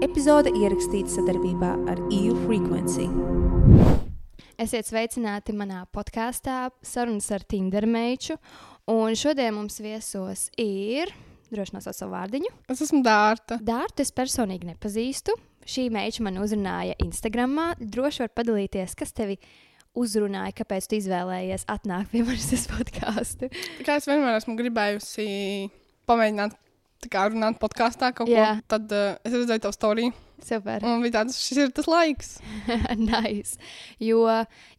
Epizode ierakstīta sadarbībā ar EU Frequency. Esiet sveicināti manā podkāstā Sarunas ar Tindermeiču. Un šodien mums viesos ir, droši nosauc savu vārdiņu. Es esmu Dārta. Dārtu es personīgi nepazīstu. Šī meiča man uzrunāja Instagram. Droši var padalīties, kas tevi uzrunāja, kāpēc tu izvēlējies atnākt pie manis uz podkāstu. Kā es vienmēr esmu gribējusi pamēģināt kā runāt podkāstā kaut Jā. ko, tad uh, es redzēju tavu storiju. Super. Un bija tāds, šis ir tas laiks. nice. Jo,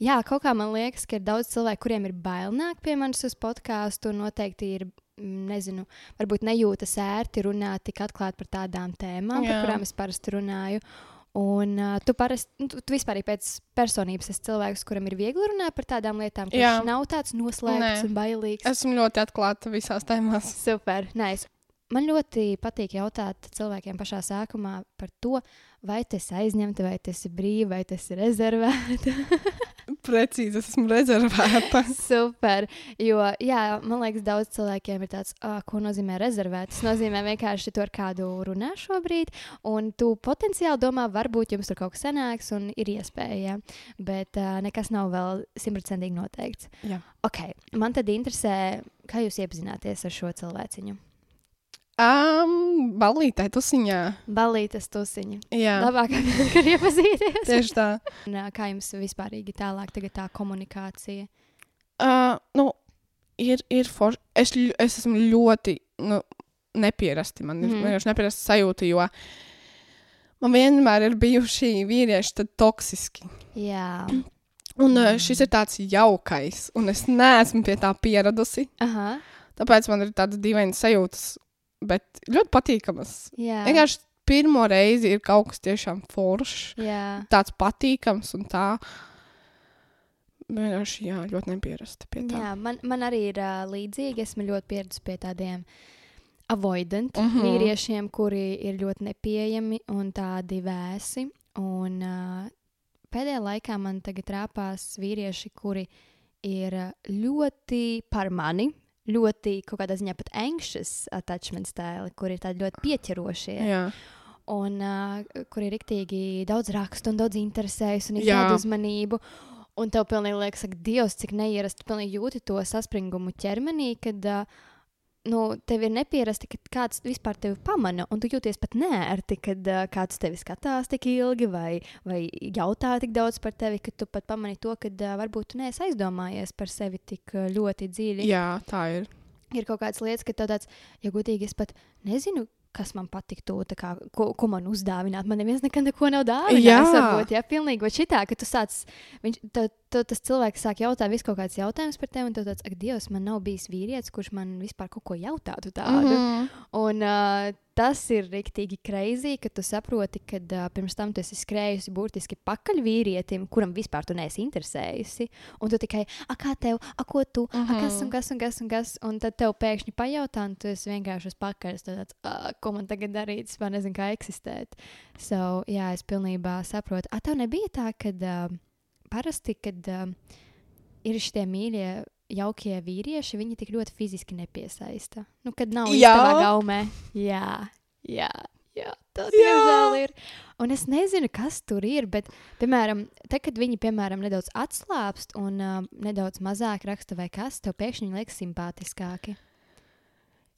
jā, kaut kā man liekas, ka ir daudz cilvēku, kuriem ir bail nākt pie manis uz podkāstu, un noteikti ir, mm, nezinu, varbūt nejūtas ērti runāt tik atklāti par tādām tēmām, par Jā. kurām es parasti runāju. Un uh, tu parasti, nu, tu, tu vispār pēc personības esi cilvēks, kuram ir viegli runāt par tādām lietām, kas nav tāds noslēgts Nē. un bailīgs. Esmu ļoti atklāta visās tēmās. Super, nice. Man ļoti patīk jautāt cilvēkiem pašā sākumā par to, vai tas ir aizņemta, vai tas ir brīva, vai tas ir rezervēta. Precīzi, es esmu rezervēta. Super. Jo, jā, man liekas, daudz cilvēkiem ir tāds, ah, ko nozīmē rezervēt. Tas nozīmē vienkārši to ar kādu runā šobrīd, un tu potenciāli domā, varbūt jums tur kaut kas sanāks, un ir iespēja. Bet uh, nekas nav vēl simtprocentīgi noteikts. Jā. Ok, man tad interesē, kā jūs iepazināties ar šo cilvēciņu. Um, Balītai tusiņā. Balītas tusiņa. Jā, vieta, kā iepazīties. tieši tā. Un, Kā jums vispārīgi tālāk tagad tā komunikācija? Uh, nu, ir, ir forši. Es, es esmu ļoti nu, nepierasti. Man ir vienkārši nepierasta sajūta, jo man vienmēr ir bijuši vīrieši toksiski. Jā. Un mm. šis ir tāds jaukais, un es neesmu pie tā pieradusi. Aha. Tāpēc man ir tādas dīvainas sajūtas, bet ļoti patīkamas. Jā. Vienkārši pirmo reizi ir kaut kas tiešām foršs, Jā. tāds patīkams un tā. Vienkārši jā, ļoti nepierasta pie tā. Jā, man, man arī ir uh, līdzīgi. Esmu ļoti pieradusi pie tādiem avoidant uh Mhm. -huh. vīriešiem, kuri ir ļoti nepieejami un tādi vēsi. Un, uh, pēdējā laikā man tagad rāpās vīrieši, kuri ir ļoti par mani. Ļoti kaut kādā ziņā pat anxious attachment stēli, kur ir tādi ļoti pieķerošie. Jā. un uh, kur ir rīktīgi daudz rakstu un daudz interesējas un izrāda uzmanību. Un tev pilnīgi liekas, ka Dievs, cik neierasti, pilnīgi jūti to saspringumu ķermenī, kad uh, nu, tev ir nepierasti, ka kāds vispār tevi pamana, un tu jūties pat nērti, kad uh, kāds tevi skatās tik ilgi vai, vai jautā tik daudz par tevi, ka tu pat pamani to, ka uh, varbūt tu neesi aizdomājies par sevi tik uh, ļoti dziļi jā, tā ir. ir kaut kādas lietas, ka tev tāds, ja godīgi, es pat nezinu, kas man patiktu, kā, ko, ko man uzdāvināt. Man neviens nekad neko nav dāvinājis. Jā. Varbūt, jā, pilnīgi. Vai šitā, ka tu sāc, viņš, tev, tev tas cilvēks sāk jautāt visu kaut kādus jautājumus par tevi, un tev tāds, ak, Dievs, man nav bijis vīrietis, kurš man vispār kaut ko jautātu tādu. Mm -hmm. Mhm. Un uh, tas ir rīktīgi kreizī, ka tu saproti, ka uh, pirms tam tu esi skrējusi burtiski pakaļ vīrietim, kuram vispār tu neesi interesējusi. Un tu tikai, a, kā tev, a, ko tu, a, kas un kas un kas un kas. Un tad tev pēkšņi pajautā, un tu esi vienkārši uz pakaļ. Tāds, "Ā, ko man tagad darīt, es nezinu, kā eksistēt. So, jā, es pilnībā saprotu. A, tev nebija tā, ka uh, parasti, kad uh, ir šie mīļie. Jaukie vīrieši, viņi tik ļoti fiziski nepiesaista. Nu, kad nav īstenībā gaumē. Jā, jā, jā tā diemžēl ir. Un es nezinu, kas tur ir, bet, piemēram, te, kad viņi, piemēram, nedaudz atslābst un uh, nedaudz mazāk raksta vai kas, tev pēkšņi liekas simpātiskāki.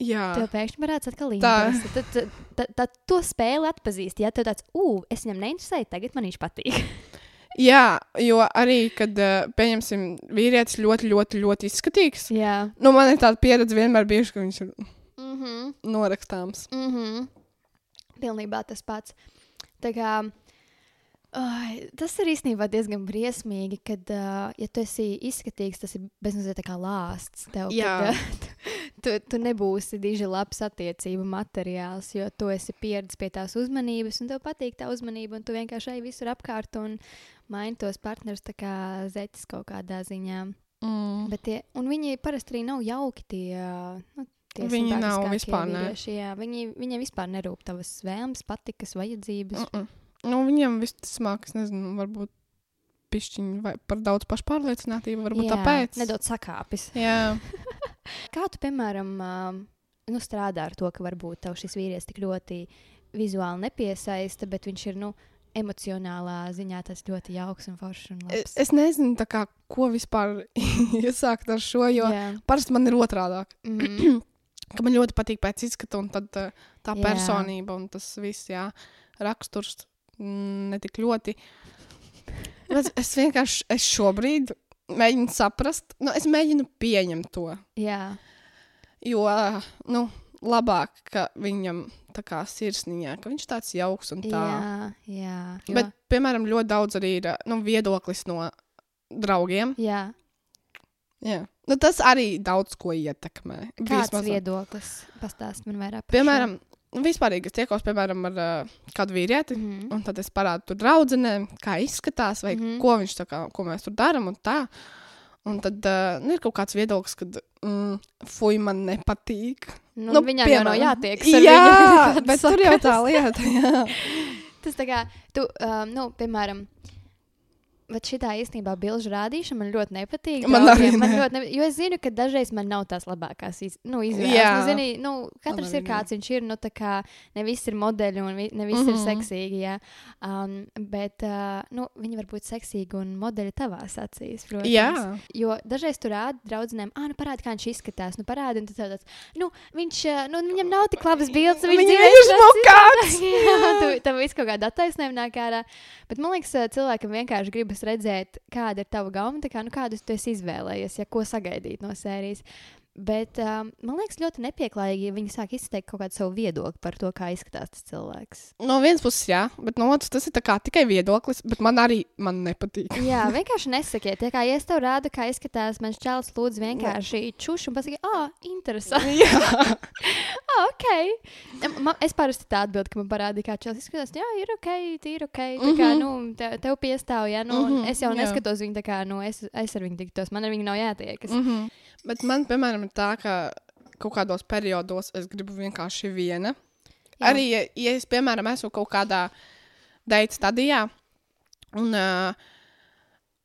Jā. Tev pēkšņi varētu atkal Tā. interesi. Tad, tad, tad, tad to spēli atpazīst. Ja tev tāds, ugh, es viņam neinteresēju, tagad man viņš patīk. Jā, jo arī, kad, uh, pieņemsim, vīrietis ļoti, ļoti, ļoti izskatīgs, Jā. nu, man ir tāda pieredze vienmēr bijusi, ka viņš ir Mm -hmm. norakstāms. Mm -hmm. Pilnībā tas pats. Tā kā, ai, tas ir īstenībā diezgan briesmīgi, kad, uh, ja tu esi izskatīgs, tas ir bezmazliet kā lāsts. Tev, Jā. Kad, uh, tu, tu nebūsi diži labs attiecību materiāls, jo tu esi pieredzējis pie tās uzmanības, un tev patīk tā uzmanība, un tu vienkārši ej visur apkārt un maini tos partnerus tā kā zeķis kaut kādā ziņā. Mm. Bet tie, un viņi parasti arī nav jauki. Tie, nu, tie Viņi nav vispār, vīrieši, jā, viņi, viņiem vispār nerūp tavas vēlmes, patikas, vajadzības. Mm -mm. Nu, viņam viss tas mākslinieks, nezinu, varbūt pišķiņi vai par daudz pašpārliecinātību, varbūt jā, tāpēc. Nedaudz sakāpis. Jā. Kā tu, piemēram, um, nu, strādā ar to, ka varbūt tev šis vīrietis tik ļoti vizuāli nepiesaista, bet viņš ir nu, emocionālā ziņā tas ļoti jauks un foršs. Un Es, labs. es nezinu, kā, ko vispār iesākt ar šo, jo Jā. parasti man ir otrādi. Mhm. Ka man ļoti patīk pēc izskata, un tad, uh, tā Jā. personība un tas viss, jā, raksturs mm, ne tik ļoti. Bet es vienkārši es šobrīd mēģinu saprast, nu, es mēģinu pieņemt to. Jā, Jo, nu, labāk, ka viņam tā kā sirsniņā, ka viņš tāds jauks un tā. jā, jā. Jo, Bet, piemēram, ļoti daudz arī ir nu, viedoklis no draugiem. jā. Jā. Nu, tas arī daudz ko ietekmē. Kāds Vismaz- viedoklis? Pastāst man vairāk. Piemēram, vispār, es tiekos piemēram, ar uh, kādu vīrieti, šo. Mhm. un tad es parādu tur draudzenēm, kā izskatās, vai mm. -hmm. ko viņš tā kā, ko mēs tur darām un tā. Un tad uh, nu, ir kaut kāds viedoklis, ka, mm, fuj, man nepatīk. Nu, nu, viņam jau nav piemēram. jātiek. Jā, bet tur jau tā lieta. Jā. Tas tā kā, tu, um, nu, piemēram, Bet šī īstenībā bilžu rādīšana man ļoti nepatīk. Man arī man ne. ļoti nepatīk. Jo es zinu, ka dažreiz man nav tās labākās iz, nu, izvēles. Jā. Nu, zini, nu, katrs arī ir kāds viņš ir. Nu, tā kā ne viss ir modeļi un vi, ne viss mm -hmm. ir Mhm. seksīgi. Jā. Um, bet uh, nu, viņi var būt seksīgi un modeļi tavās acīs. Protams. Jā. Jo dažreiz tur rāda draugiem, ah, nu parādi, kā viņš izskatās. Nu, parādi, un tad tāds, nu, viņš, uh, nu, viņam nav tik labas bildes. Viņš ir citādāk. Jā, tu, tev viss kaut kāda attaisnojuma nāk ārā. Bet man liekas, cilvēkam vienkārši gribas redzēt, kāda ir tava gauma, kā, nu, kādu tu esi izvēlējies, ja ko sagaidīt no sērijas. Bet um, man liekas, ļoti nepieklājīgi, ja viņi sāk izteikt kaut kādu savu viedokli par to, kā izskatās tas cilvēks. No vienas puses, jā, bet no otras tas ir tikai viedoklis, bet man arī man nepatīk. Jā, vienkārši nesakiet, ja, kā, ja es tev rādu, kā izskatās mans čels, lūdzu, vienkārši čušu un pasakiet, ah, interesanti. jā, Ah, ok. Man, es parasti tā atbildu, ka man parādīja, kā čels izskatās. Jā, ir ok, ir ok. Tā kā, Mhm. nu, te, tev piestāv, ja, nu, mm -hmm, es jau jā. neskatos viņu tā kā, nu, es, es ar viņu tiktos, man ar viņu nav jātiekas. Mm. mm -hmm. Bet man, piemēram, ir tā, ka kaut kādos periodos es gribu vienkārši viena. Jā. Arī, ja, ja es, piemēram, esmu kaut kādā deita stadijā, un, uh,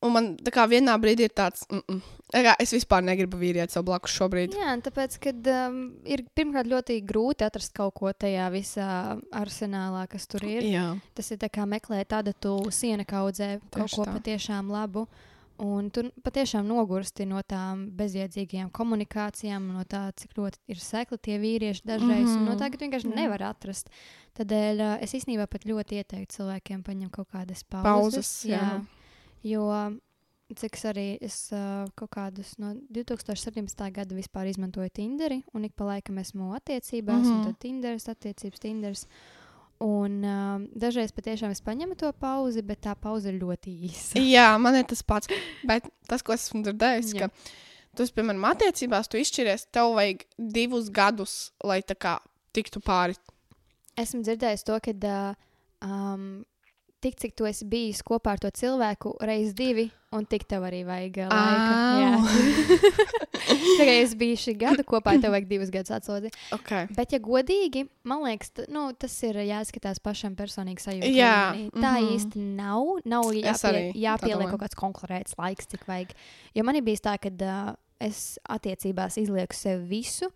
un man tā kā vienā brīdī ir tāds, mm -mm. Kā es vispār negribu vīrieti sev blakus šobrīd. Jā, tāpēc, kad um, ir pirmkārt ļoti grūti atrast kaut ko tajā visā arsenālā, kas tur ir. Jā, Tas ir tā kā meklēt tādu tu siena kaudzē kaut ko tā. patiešām labu. Un tu patiešām nogursti no tām bezjēdzīgajām komunikācijām, no tā, cik ļoti ir sekli tie vīrieši dažreiz, mm -hmm. un no tā, ka tu vienkārši Jā. nevar atrast. Tādēļ es īstenībā pat ļoti ieteiktu cilvēkiem paņemt kaut kādas pauzes. Pauzes, jā. Jo, cik arī es uh, kaut kādus no 2017. gada vispār izmantoju Tinderi, un ik pa laikam esmu attiecībās, mm -hmm. un Mhm. tad Tinderis, attiecības Tinderis. Un um, dažreiz patiešām es paņemu to pauzi, bet tā pauze ir ļoti īsa. Jā man ir tas pats. Bet tas, ko esmu dzirdējis, ka tu piemēram, attiecībās, tu izšķiries, tev vajag divus gadus, lai tā kā tiktu pāri. Esmu dzirdējis to, ka uh, um, tik cik tu esi bijis kopā ar to cilvēku, reizes divi, un tik tev arī vajag laika. Jā. Tā kā es biju šī gada kopā, tev vajag divus gadus atsodzi. Okay. Bet, ja godīgi, man liekas, nu, tas ir jāskatās pašam personīgi sajūta. Jā, līmenī. Tā mhm. īsti nav. Nav jāpie, jāpieliek kaut kāds konkrēts laiks, cik vajag. Jo man ir bijis tā, ka uh, es attiecībās izlieku sev visu.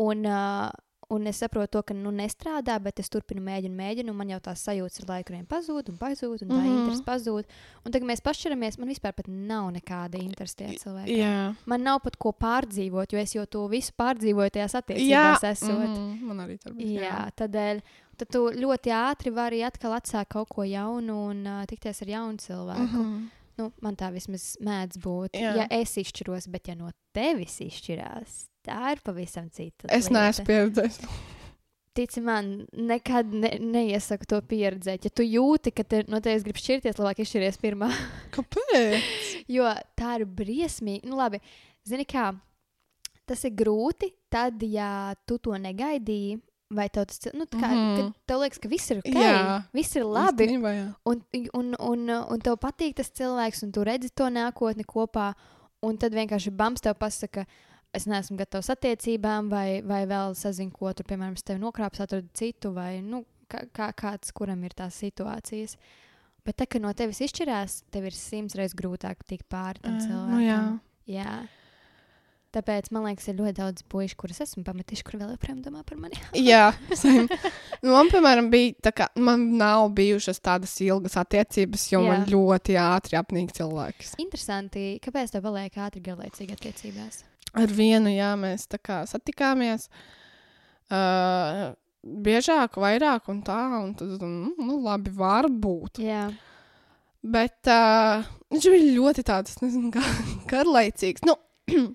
Un, uh, Un es saprotu, to, ka nu, nestrādā, bet es turpinu, mēģinu, mēģinu. un Man jau tās sajūtas ar laiku vien pazūd, un pazūd, un tā mm. -hmm. interese pazūd. Un tagad, mēs pašķiramies, man vispār pat nav nekāda interese tajā cilvēkā. Jā, Man nav pat ko pārdzīvot, jo es jau to visu pārdzīvoju tajās jā. attiecībās. esot. mhm, man arī tā bija. Jā, tādēļ tad tu ļoti ātri vari atkal atsākt kaut ko jaunu un uh, tikties ar jaunu cilvēku. Mm -hmm. Nu, man tā vismaz mēdz būt. Jā. Ja es izšķiros, bet ja no tevis izšķirās, tā ir pavisam cita. Es lieta. neesmu pieredzējis. Tici man, nekad ne, neiesaku to pieredzēt. Ja tu jūti, ka te, no tevis grib šķirties, labāk izšķiries pirmā. Kāpēc? Jo tā ir briesmīgi. Nu, labi, zini kā, tas ir grūti tad, ja tu to negaidīji. Vai tev tas nu, kā, mm tev liekas, ka viss ir ok, Jā. viss ir labi, Īstenībā, un, un, un, un tev patīk tas cilvēks, un tu redzi to nākotni kopā, un tad vienkārši bams tev pasaka, es neesmu gatavs attiecībām, vai, vai vēl sazinu, ko tur, piemēram, es tevi nokrāpstu, atradu citu, vai nu, kā, kā, kāds, kuram ir tās situācijas. Bet tā, ka no tevis izšķirās, tev ir simts reizes grūtāk tikt pāri tam Ā, cilvēkam. nu jā. jā. Tāpēc man liekas, ir ļoti daudz puikas, kurus esmu pametis, kur vēl joprojām domā par mani. Jā, nu, man, piemēram, bija tā, ka man nav bijušas tādas ilgas attiecības, jo Jā. man ļoti ātri apnīk cilvēks. Interesanti, kāpēc tev paliek ātri garlaicīgi attiecībās? Ar vienu, jā, mēs tā kā satikāmies. Uh, biežāk, vairāk un tā, un tad, nu, nu labi, varbūt. Jā, Bet uh, viņš bija ļoti tāds, nezinu, garlaicīgs. Nu,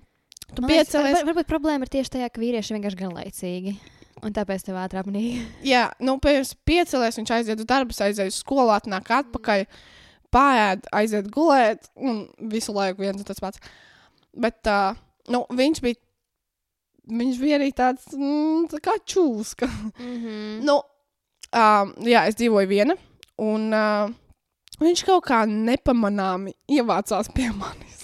tu piecelies. var- Varbūt problēma ir tieši tajā, ka vīrieši vienkārši garlaicīgi. Un tāpēc tev ātrāk apnīk. Jā, nu, pirms piecelies, viņš aiziet uz darbu, aiziet uz skolu, atnāk atpakaļ, pāriet, aiziet gulēt, un visu laiku viens un tas pats. Bet uh, nu, viņš bija. Viņš bija arī tāds mm, tā kā čūska. Mm -hmm. nu, um, jā, es dzīvoju viena, un uh, viņš kaut kā nepamanāmi ievācās pie manis.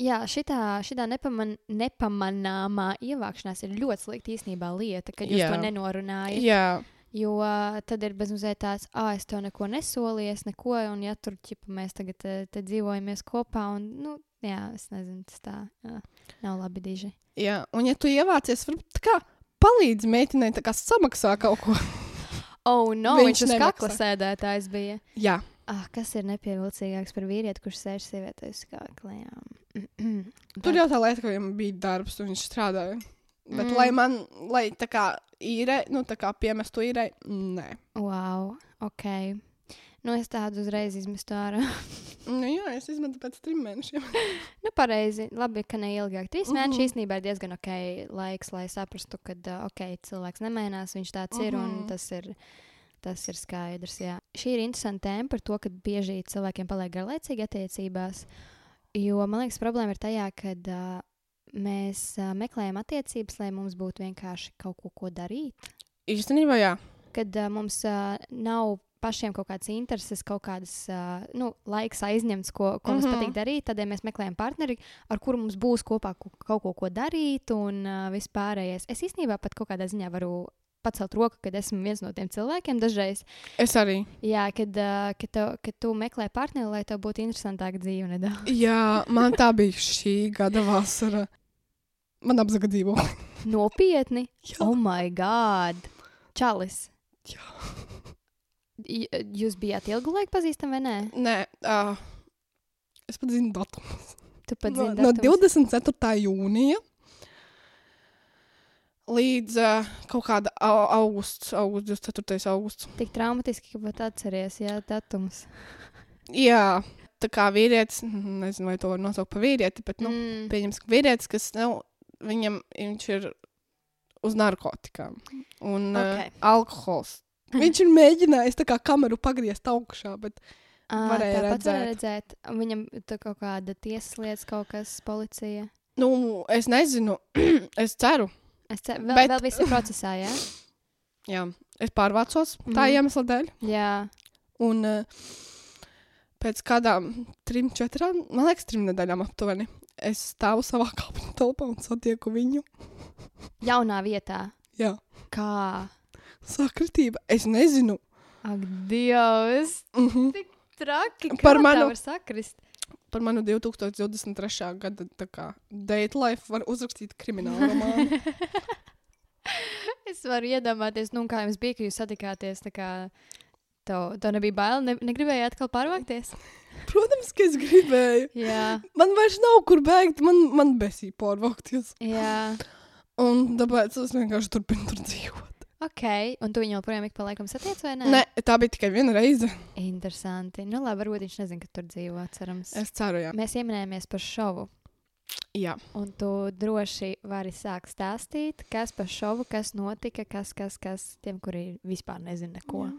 Jā, šitā, šitā nepaman, nepamanāmā ievākšanās ir ļoti slikta īstenībā lieta, kad jūs Jā. To nenorunājat. Jā, Jo tad ir bezmazliet tāds, ah, es tev neko nesolīju, es neko, un ja tur ķipa, mēs tagad te, te dzīvojamies kopā, un, nu, jā, es nezinu, tas tā jā, nav labi diži. jā, un ja tu ievācies, varbūt tā kā palīdzi meitenei, tā kā samaksā kaut ko. Oh, no, Viņš viņš, uz kakla sēdētājs bija. Jā, Ah, kas ir nepievilcīgāks par vīrieti, kurš sēž sievietē uz kakla? jā. tur jau tā lieta, ka viņam bija darbs, un viņš strādāja. Bet, Mm. mm. lai man, lai tā kā īrē, nu, tā kā piemestu īrē, nē. Wow, ok. Nu, es tādu uzreiz izmestu ārā. Nu, jā, es izmetu pēc trim mēnešiem. nu, pareizi. Labi, ka ne ilgāk. Trīs uh -huh. mēneši īstenībā ir diezgan ok laiks, lai saprastu, ka uh, ok, cilvēks nemainās, viņš tāds uh -huh. ir un Mhm. tas ir. Tas ir skaidrs. Jā. Šī ir interesanta tēma par to, ka bieži cilvēkiem paliek garlaicīgi attiecībās. Jo man liekas, problēma ir tajā, ka uh, mēs uh, meklējam attiecības, lai mums būtu vienkārši kaut ko, ko darīt. Īstenībā, jā. Kad uh, mums uh, nav pašiem kaut kādas intereses, kaut kādas uh, nu, laiks aizņemts, ko, ko mums Mhm. patīk darīt, tad ja mēs meklējam partneri, ar kuru mums būs kopā ko, kaut ko, ko darīt un uh, vispārējais. Es īstenībā pat kaut kādā ziņā varu pacelt roku, kad esmu viens no tiem cilvēkiem dažreiz. Es arī. Jā, kad, uh, kad, tev, kad tu meklē partneri, lai tev būtu interesantāka dzīve nedaudz. Jā, man tā bija šī gada vasara. Man apzaga dzīvo. Nopietni! Jā. Oh, my God! Čalis! Jā. J- Jūs bijāt ilgu laiku pazīstami vai nē? Nē, uh, es pat zinu datumu. Tu pat No, zini, no datums? 24. jūnija līdz uh, kaut kāda au- augusts, augusts, 24. augusts. Tik traumatiski, ka pat atceries, jā, datums. Jā, tā kā vīrietis, mm, nezinu, vai to var nosaukt par vīrieti, bet, nu, Mm. pieņems, ka vīrietis, kas, nu, viņam, viņš ir uz narkotikām un okay. Ok. uh, alkohols. Viņš ir mēģinājis tā kā kameru pagriezt augšā, bet Ā, Varēja redzēt. redzēt. Viņam tur kaut kāda tiesas lietas, kaut kas, policija. Nu, es nezinu, es ceru. Es ceru, vēl, Bet- vēl viss ir procesā, jā? Jā, es pārvācos tā Mhm. iemesla dēļ. Jā, Un uh, pēc kādām trim, četrām, man liekas, trim nedēļām aptuveni, es stāvu savā kāpņu telpā un satieku viņu. jaunā vietā. Jā, Kā? sakritība. Es nezinu. Ak, Dievs! Uh -huh. Traki! Par manu- var sakrist. Par manu 2023. gada date life var uzrakstīt kriminālu romānu. Es varu iedomāties, nu, kā jums bija, ka jūs satikāties. Tev, tev nebija bail, ne, negribēji atkal pārvākties? Protams, ka es gribēju. Jā, Man vairs nav kur bēgt, man, man besīja pārvākties. jā. Un tāpēc es vienkārši turpinu tur dzīvot. Ok, un tu viņu joprojām ik pa laikam satiec vai nē? Nē, tā bija tikai viena reize. Interesanti. Nu, labi, varbūt viņš nezina, ka tur dzīvo, cerams. Es ceru, jā. Mēs ieminējāmies par šovu. jā. Un tu droši vari sākt stāstīt, kas par šovu, kas notika, kas, kas, kas tiem, kuri vispār nezina neko.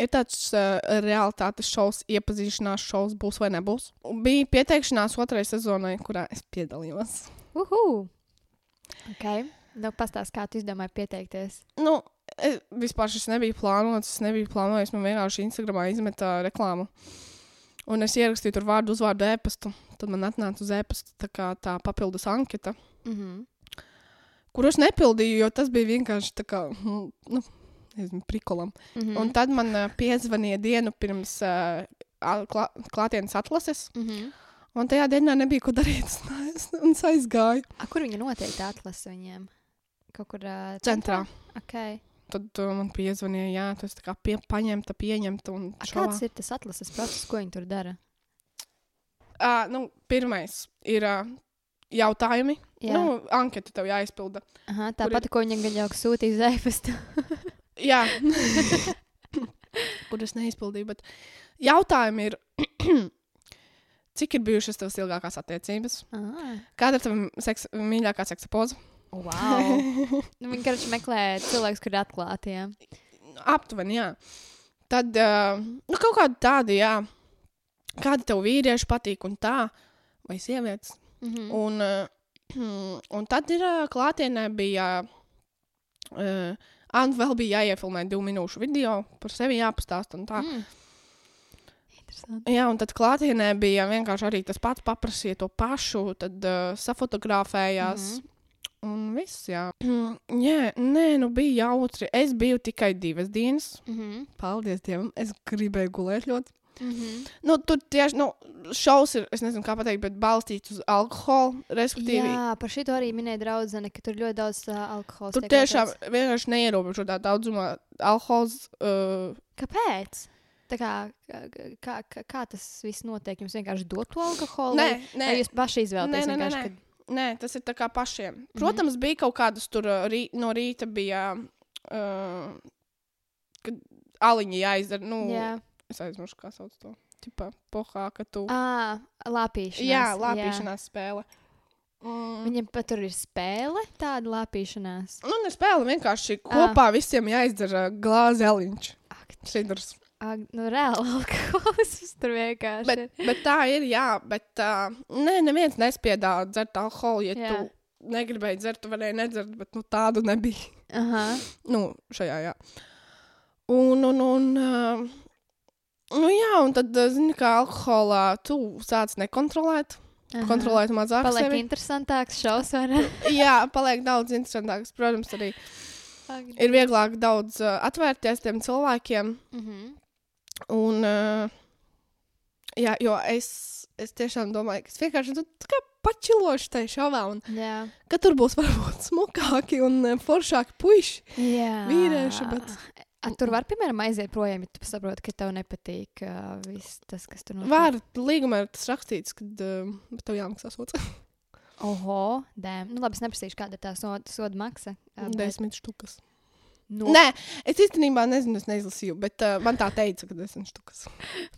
Ir tāds uh, realitātes šovs, iepazīšanās šovs, būs vai nebūs. Bija pieteikšanās otrai sezonai, kurā es piedalījos. Uhu! Ok, nu pastāst, kā tu izdomāji pieteikties. Nu, vispār šis nebija plānots. Es nebiju plānojis. Man vienkārši Instagramā izmeta reklāmu. Un es ierakstīju tur vārdu, uzvārdu, e-pastu. Tad man atnāca uz e-pasta tā, kā tā papildus anketa, Mm -hmm. kuru es nepildīju, jo tas bija vienkārši tā kā, mm, nu, nezinu, prikolam. Mm -hmm. Un tad man uh, piezvanīja dienu pirms uh, klā, klātienes atlases. mm -hmm. Un tajā dienā nebija ko darīt. Un es aizgāju A, kur viņi noteikti atlasa viņiem? Kaut kur uh, centrā. Okay. Tad uh, man piezvanīja, jā, tas tā kā pie, paņemta, pieņemta A, kāds ir tas atlases process, ko viņi tur dara? Uh, nu, pirmais ir uh, jautājumi. Jā, Nu, anketa tev jāizpilda. Aha, tāpat, ko viņam gan jau sūtīja uz e-pasta. Jā, kur es neizpildīju. Bet jautājumi ir, cik ir bijušas tavas ilgākās attiecības? ah, Kāda ir tava seks, mīļākā seksa poza? Wow. nu, viņi vienkārši meklē cilvēkus, kur ir atklāti. Jā. Aptuveni, jā. Tad, uh, nu, kaut kāda tāda, jā. Kādi tev vīrieši patīk un tā, vai sievietes? Mhm. Un, uh, un tad ir uh, klātienē bija. Uh, Un vēl bija jāiefilmē divu minūšu video par sevi jāpastāst. un tā. Mm. Jā, un tad klātienē bija vienkārši arī tas pats, paprasīja to pašu, tad uh, safotografējās. Mm. -hmm. Un viss, jā. jā, nē, nu bija jautri. Es biju tikai divas dienas. Mhm. Paldies Dievam, es gribēju gulēt ļoti. Mhm. Nu, tur tieši, nu, šaus ir, es nezinu, kā pateikt, bet balstīts uz alkoholu, respektīvi. Jā, par šito arī minēja draudzene, ka tur ļoti daudz uh, alkohola. Tur tiešām vienkārši neierobežotā daudzumā alkohols. Uh, Kāpēc? Tā kā, kā, kā, kā tas viss notiek? Jums vienkārši dod to alkoholu? nē, nē, Vai jūs paši izvēlaties? Nē, nē, nē, nē. kad- nē, tas ir tā kā pašiem. Mhm. Protams, bija kaut kādas tur rī, no rīta bija. Uh, kad aliņi jāizdara. Nu, Jā, Es aizmirsu, kā sauc to. Tipā pohā, ka tu. ah, lāpīšanās. jā, lāpīšanās spēle. Jā. Mm. Viņam pat tur ir spēle, tāda lāpīšanās. Nu, ne spēle, vienkārši kopā visiem jāizdara glāzeliņš. Ak, Sidrs. Ak, nu, reāli alkohols tur vienkārši. Bet, ir. bet tā ir, jā, bet uh, nē, neviens nespiedāvā dzert alkoholu. Ja Jā. tu negribēji dzert, tu varēji nedzert, bet nu, tādu nebija. Aha. Nu, šajā, jā. Un, un, un, uh, nu, jā, un tad, zini, kā alkoholā tu sāc nekontrolēt, aha. kontrolēt mazāk Paliek sevi. interesantāks šaus, vai ne? Jā, paliek daudz interesantāks. Protams, arī ir vieglāk daudz uh, atvērties tiem cilvēkiem. Mhm. Un, uh, jā, jo es, es tiešām domāju, ka es vienkārši nu, pačilošu tajā šovā, un Jā. ka tur būs varbūt smukāki un uh, foršāki puiši. Jā. Vīrieši, bet- A, tur var, piemēram, aiziet projām, ja tu saproti, ka tev nepatīk uh, viss tas, kas tur notiek. Var līgumā ir tas rakstīts, ka uh, tev jāmaksā sots. Oho, dēm. Nu, labi, es neprasīšu, kāda ir tā soda, soda maksa. ā, bet- Desmit štukas. No, Nē, es īstenībā nezinu, es neizlasīju, bet uh, man tā teica, ka desmit štukas.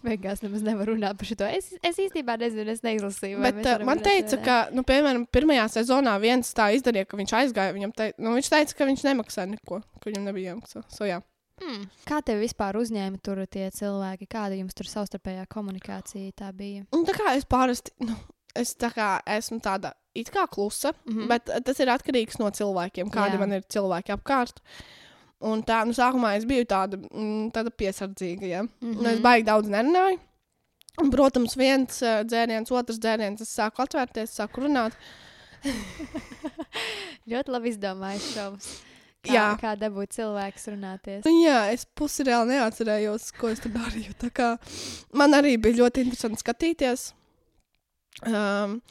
beigās nemaz nevar runāt par šo. Es, es īstenībā nezinu, es neizlasīju. Bet uh, man teica, ka, nu, piemēram, pirmajā sezonā viens tā izdarīja, ka viņš aizgāja. Viņam te, nu, viņš teica, ka viņš nemaksā neko, ka viņam nebija jāmaksā. So, jā. Hmm. Kā tev vispār uzņēma tur tie cilvēki? Kāda jums tur savstarpējā komunikācija tā bija? Un tā kā es parasti, nu, es tā kā esmu tāda it kā klusa, mm. -hmm. bet uh, tas ir atkarīgs no cilvēkiem, kādi Jā. man ir cilvēki apkārt. Un tā, nu, sākumā es biju tāda, mm, tāda piesardzīga, ja. Mm -hmm. Nu, es baigi daudz nerunāju. Un, protams, viens uh, dzēriens, otrs dzēriens, es sāku atvērties, sāku runāt. Ļoti labi izdomājis šovs. Kā, Jā. kā dabūt cilvēkus runāties? Nu, jā, es pusi reāli neatcerējos, ko es tur darīju. Tā kā Man arī bija ļoti interesanti skatīties. Um,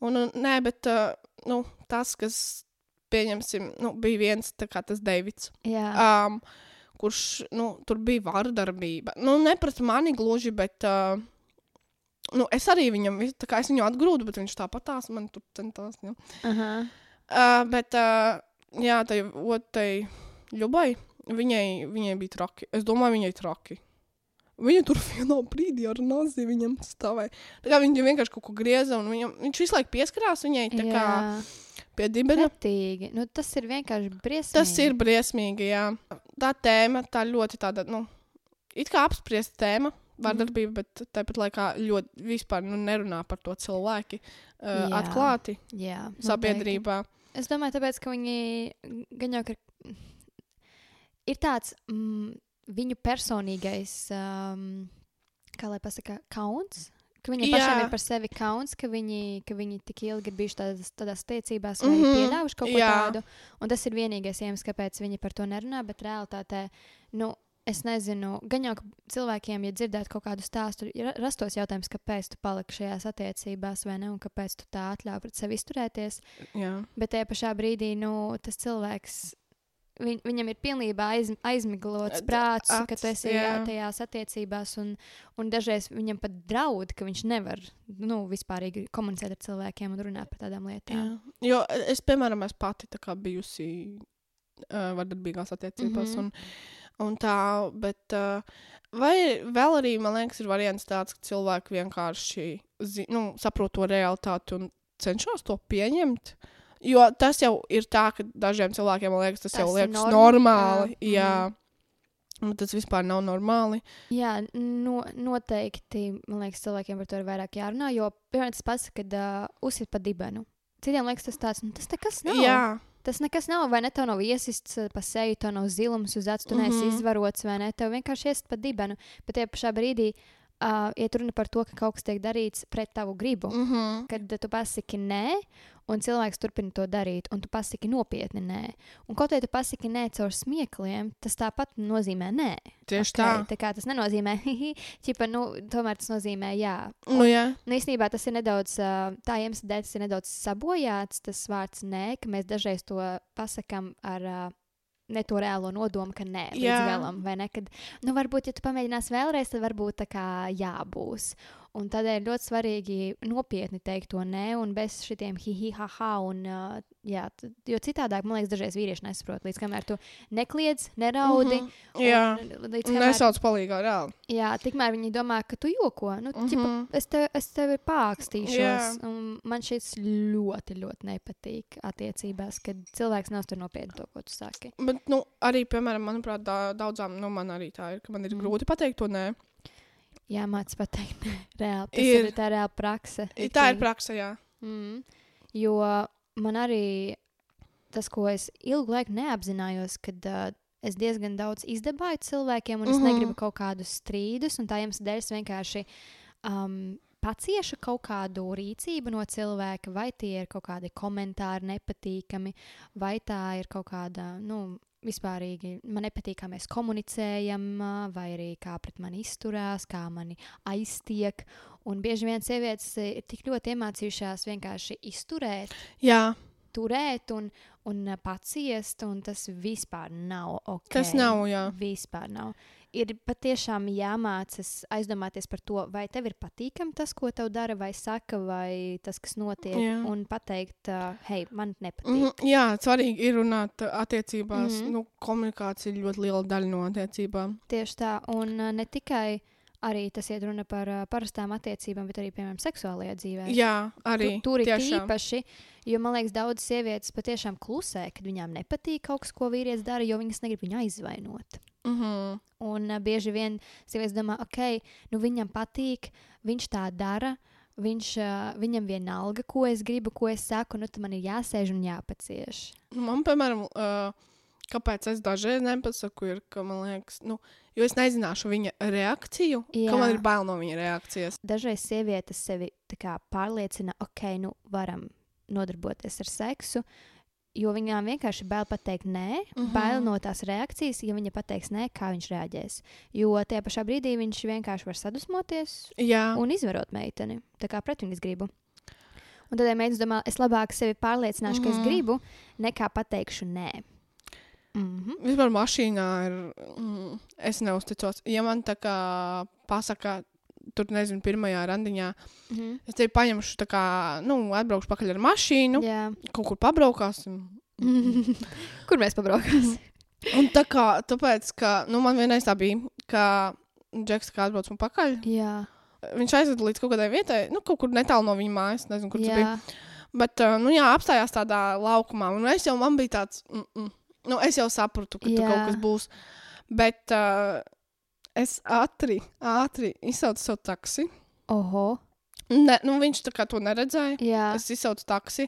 un, un, nē, bet uh, nu, tas, kas pieņemsim, nu, bija viens tas Deivids. Jā, Um, kurš nu, tur bija vardarbība. Nu, ne pret mani gluži, bet uh, nu, es arī viņam, kā es viņu atgrūdu, bet viņš tāpatās man tur centās. Ja. Aha. Uh, bet, uh, jā, tai otrai ļubai, viņai, viņai bija traki. Es domāju, viņai traki. Viņa tur vienā brīdī ar nāzi viņam stāvēja. Viņa vienkārši kaut ko grieza, un viņam, viņš visu laiku pieskarās viņai pie dibena. pretīgi. Nu, tas ir vienkārši briesmīgi. Tas ir briesmīgi, jā. Tā tēma, tā ļoti tāda, nu, it kā apspriesta tēma, vardarbība, bet tāpat laikā ļoti vispār nu, nerunā par to cilvēki uh, Jā. atklāti Jā, noteikti. sabiedrībā. Es domāju, tāpēc, ka viņi gan jau ka ir tāds mm, viņu personīgais, um, kā lai pasakā, kauns. Ka viņiem pašiem ir par sevi kauns, ka viņi, ka viņi tik ilgi ir bijuši tādās, tādās tiecībās, vai mm -hmm. pieļāvuši kaut ko jā. tādu. Un tas ir vienīgais iemesls, kāpēc viņi par to nerunā. Bet realitātē, nu, es nezinu, gan jau cilvēkiem, ja dzirdētu kaut kādu stāstu, rastos jautājums, kāpēc tu paliki šajās attiecībās, vai ne, un kāpēc tu tā atļauj pret sevi izturēties. Jā. Bet tajā pašā brīdī, nu, tas cilvēks. Viņ, viņam ir pilnībā aiz, aizmiglots prāts, ka acis, tu esi jā. jā. tajās attiecībās, un, un dažreiz viņam pat draud, ka viņš nevar nu, vispār komunicēt ar cilvēkiem un runāt par tādām lietām. Jā. Jo es, piemēram, esmu pati bijusi uh, vardarbīgās attiecībās. Mm -hmm. un, un tā, bet uh, vai vēl arī, man liekas, ir variants tāds, ka cilvēki vienkārši zi, nu, saprot to realitāti un cenšas to pieņemt. Jo tas jau ir tā, ka dažiem cilvēkiem, liekas, tas, tas jau liekas norma, normāli. jā. Jā. Un tas vispār nav normāli. Jā, no, noteikti. Man liekas, cilvēkiem par to ir vairāk jārunā. Jo, piemēram, tas pats, kad uh, uzsit pa dibenu. Citiem liekas, tas tāds, nu, tas nekas nav. Jā, Tas nekas nav, vai ne? Tev nav iesists pa seju, tev nav zilums uz acu, tu mm -hmm. neesi Mhm. izvarots, vai ne? Tev vienkārši iesists pa dibenu. Bet tajā pašā brīdī uh, iet runa par to, ka kaut kas tiek darīts pret tavu gribu. mm -hmm. Kad uh, tu pasaki nē, un cilvēks turpina to darīt, un tu pasaki nopietni nē. Un kaut arī tu pasaki nē caur smiekliem, tas tāpat nozīmē nē. tieši Ok, okay. tā. tā kā tas nenozīmē, čipa, nu, tomēr tas nozīmē, jā. Nu, jā. Nu, īstenībā tas ir nedaudz, ā, tā iemesla dēļ, tas ir nedaudz sabojāts, tas vārds nē, ka mēs dažreiz to pasakām ar ā, ne to reālo nodomu, ka nē, līdz Jā. galam, vai ne? Kad, nu, varbūt, ja tu pamēģināsi vēlreiz, tad varbūt tā kā jābūs. Un tādēļ ļoti svarīgi nopietni teikt to nē, un bez šitiem hihi, haha, un ā, jā, jo citādāk, man liekas, dažreiz vīrieši nesaprot, līdz kamēr tu nekliedz, neraudi. Mhm. Jā. un līdz kamēr Nesauc palīgā reāli. Jā, tikmēr viņi domā, ka tu joko. Nu, mm Mhm. -hmm. Es, te, es tevi pākstīšos. Man šis ļoti, ļoti nepatīk attiecībās, kad cilvēks nav tur nopietni to, ko tu saki. Bet, nu, arī, piemēram, manuprāt, da, daudzām, nu, man arī tā ir, ka man ir Mm. grūti pateikt to nē. Jā, mācīt pateikt, nē, reāli. Tas Ir. ir, ir tā reāla prakse. I Tā ir praksa, jā. Mm. Jo man arī tas, ko es ilgu laiku neapzinājos, kad uh, es diezgan daudz izdabāju cilvēkiem, un es mm. -hmm. negribu kaut kādus strīdus, un tā iemesla dēļ es vienkārši um, paciešu kaut kādu rīcību no cilvēka, vai tie ir kaut kādi komentāri nepatīkami, vai tā ir kaut kāda. Nu, Vispārīgi man nepatīk, kā mēs komunicējam, vai arī kā pret mani izturās, kā mani aiztiek. Un bieži vien sievietes ir tik ļoti iemācījušās vienkārši izturēt, Jā, turēt un, un paciest, un tas vispār nav ok. tas nav, jā. Vispār nav. Ir patiešām jāmācās aizdomāties par to, vai tev ir patīkami tas, ko tev dara, vai saka, vai tas, kas notiek, Jā. un pateikt, uh, hei, man nepatīk. Mm, jā, svarīgi ir runāt attiecībās. Mm. -hmm. nu, komunikācija ir ļoti liela daļa no attiecībām. Tieši tā, un uh, ne tikai arī tas iet runa par uh, parastām attiecībām, bet arī, piemēram, seksuālajā dzīvē. Jā, arī. Tu, tur ir īpaši, jo man liekas, daudzas sievietes patiešām klusē, kad viņām nepatīk kaut kas, ko vīrietis dara, jo viņas negrib viņu aizvainot. Mm -hmm. Un uh, bieži vien sievietes domā, ok, nu viņam patīk, viņš tā dara. Viņš, uh, viņam vienalga, ko es gribu, ko es saku, nu tad man ir jāsēž un jāpacieš. Man, piemēram, uh, kāpēc es dažreiz nepasaku, ir, ka man liekas, nu, jo es nezināšu viņa reakciju, Jā. ka man ir bail no viņa reakcijas. Dažreiz sievietes sevi tā kā pārliecina, ok, nu varam nodarboties ar seksu, jo viņām vienkārši bail pateikt nē, mm Mhm. -hmm. bail no tās reakcijas, ja viņa pateiks nē, kā viņš reaģēs. Jo tajā pašā brīdī viņš vienkārši var sadusmoties Jā, un izvarot meiteni, tā kā pret viņas gribu. Un tad ja meitenes domā, es labāk sevi pārliecināšu, mm -hmm. ka es Mhm. gribu, nekā pateikšu nē. Mm -hmm. vispār mašīnā ir. Mm, es neusticos. Ja man tā kā pasaka, tur nezinu, pirmajā randiņā, Mm -hmm. es tevi paņemšu, tā kā, nu, atbraukšu pakaļ ar mašīnu, Jā. kaut kur pabraukāsim. Kur mēs pabraukāsim? Un tā kā, tāpēc, ka, nu, man vienreiz tā bija, ka Džeks kā atbrauc man pakaļ. Jā, Viņš aizveda līdz kaut kādai vietai, nu, kaut kur netālu no viņa mājas, nezinu, kur tas bija. Bet, uh, nu, jā, apstājās tādā laukumā, un es jau, man bija tāds, mm, mm. Nu, es jau sapratu, ka tur kaut kas būs. Bet uh, es ātri, ātri izsaucu savu taksi. Oho, Ne, nu, viņš tā kā to neredzēja. jā. Es izsaucu taksi.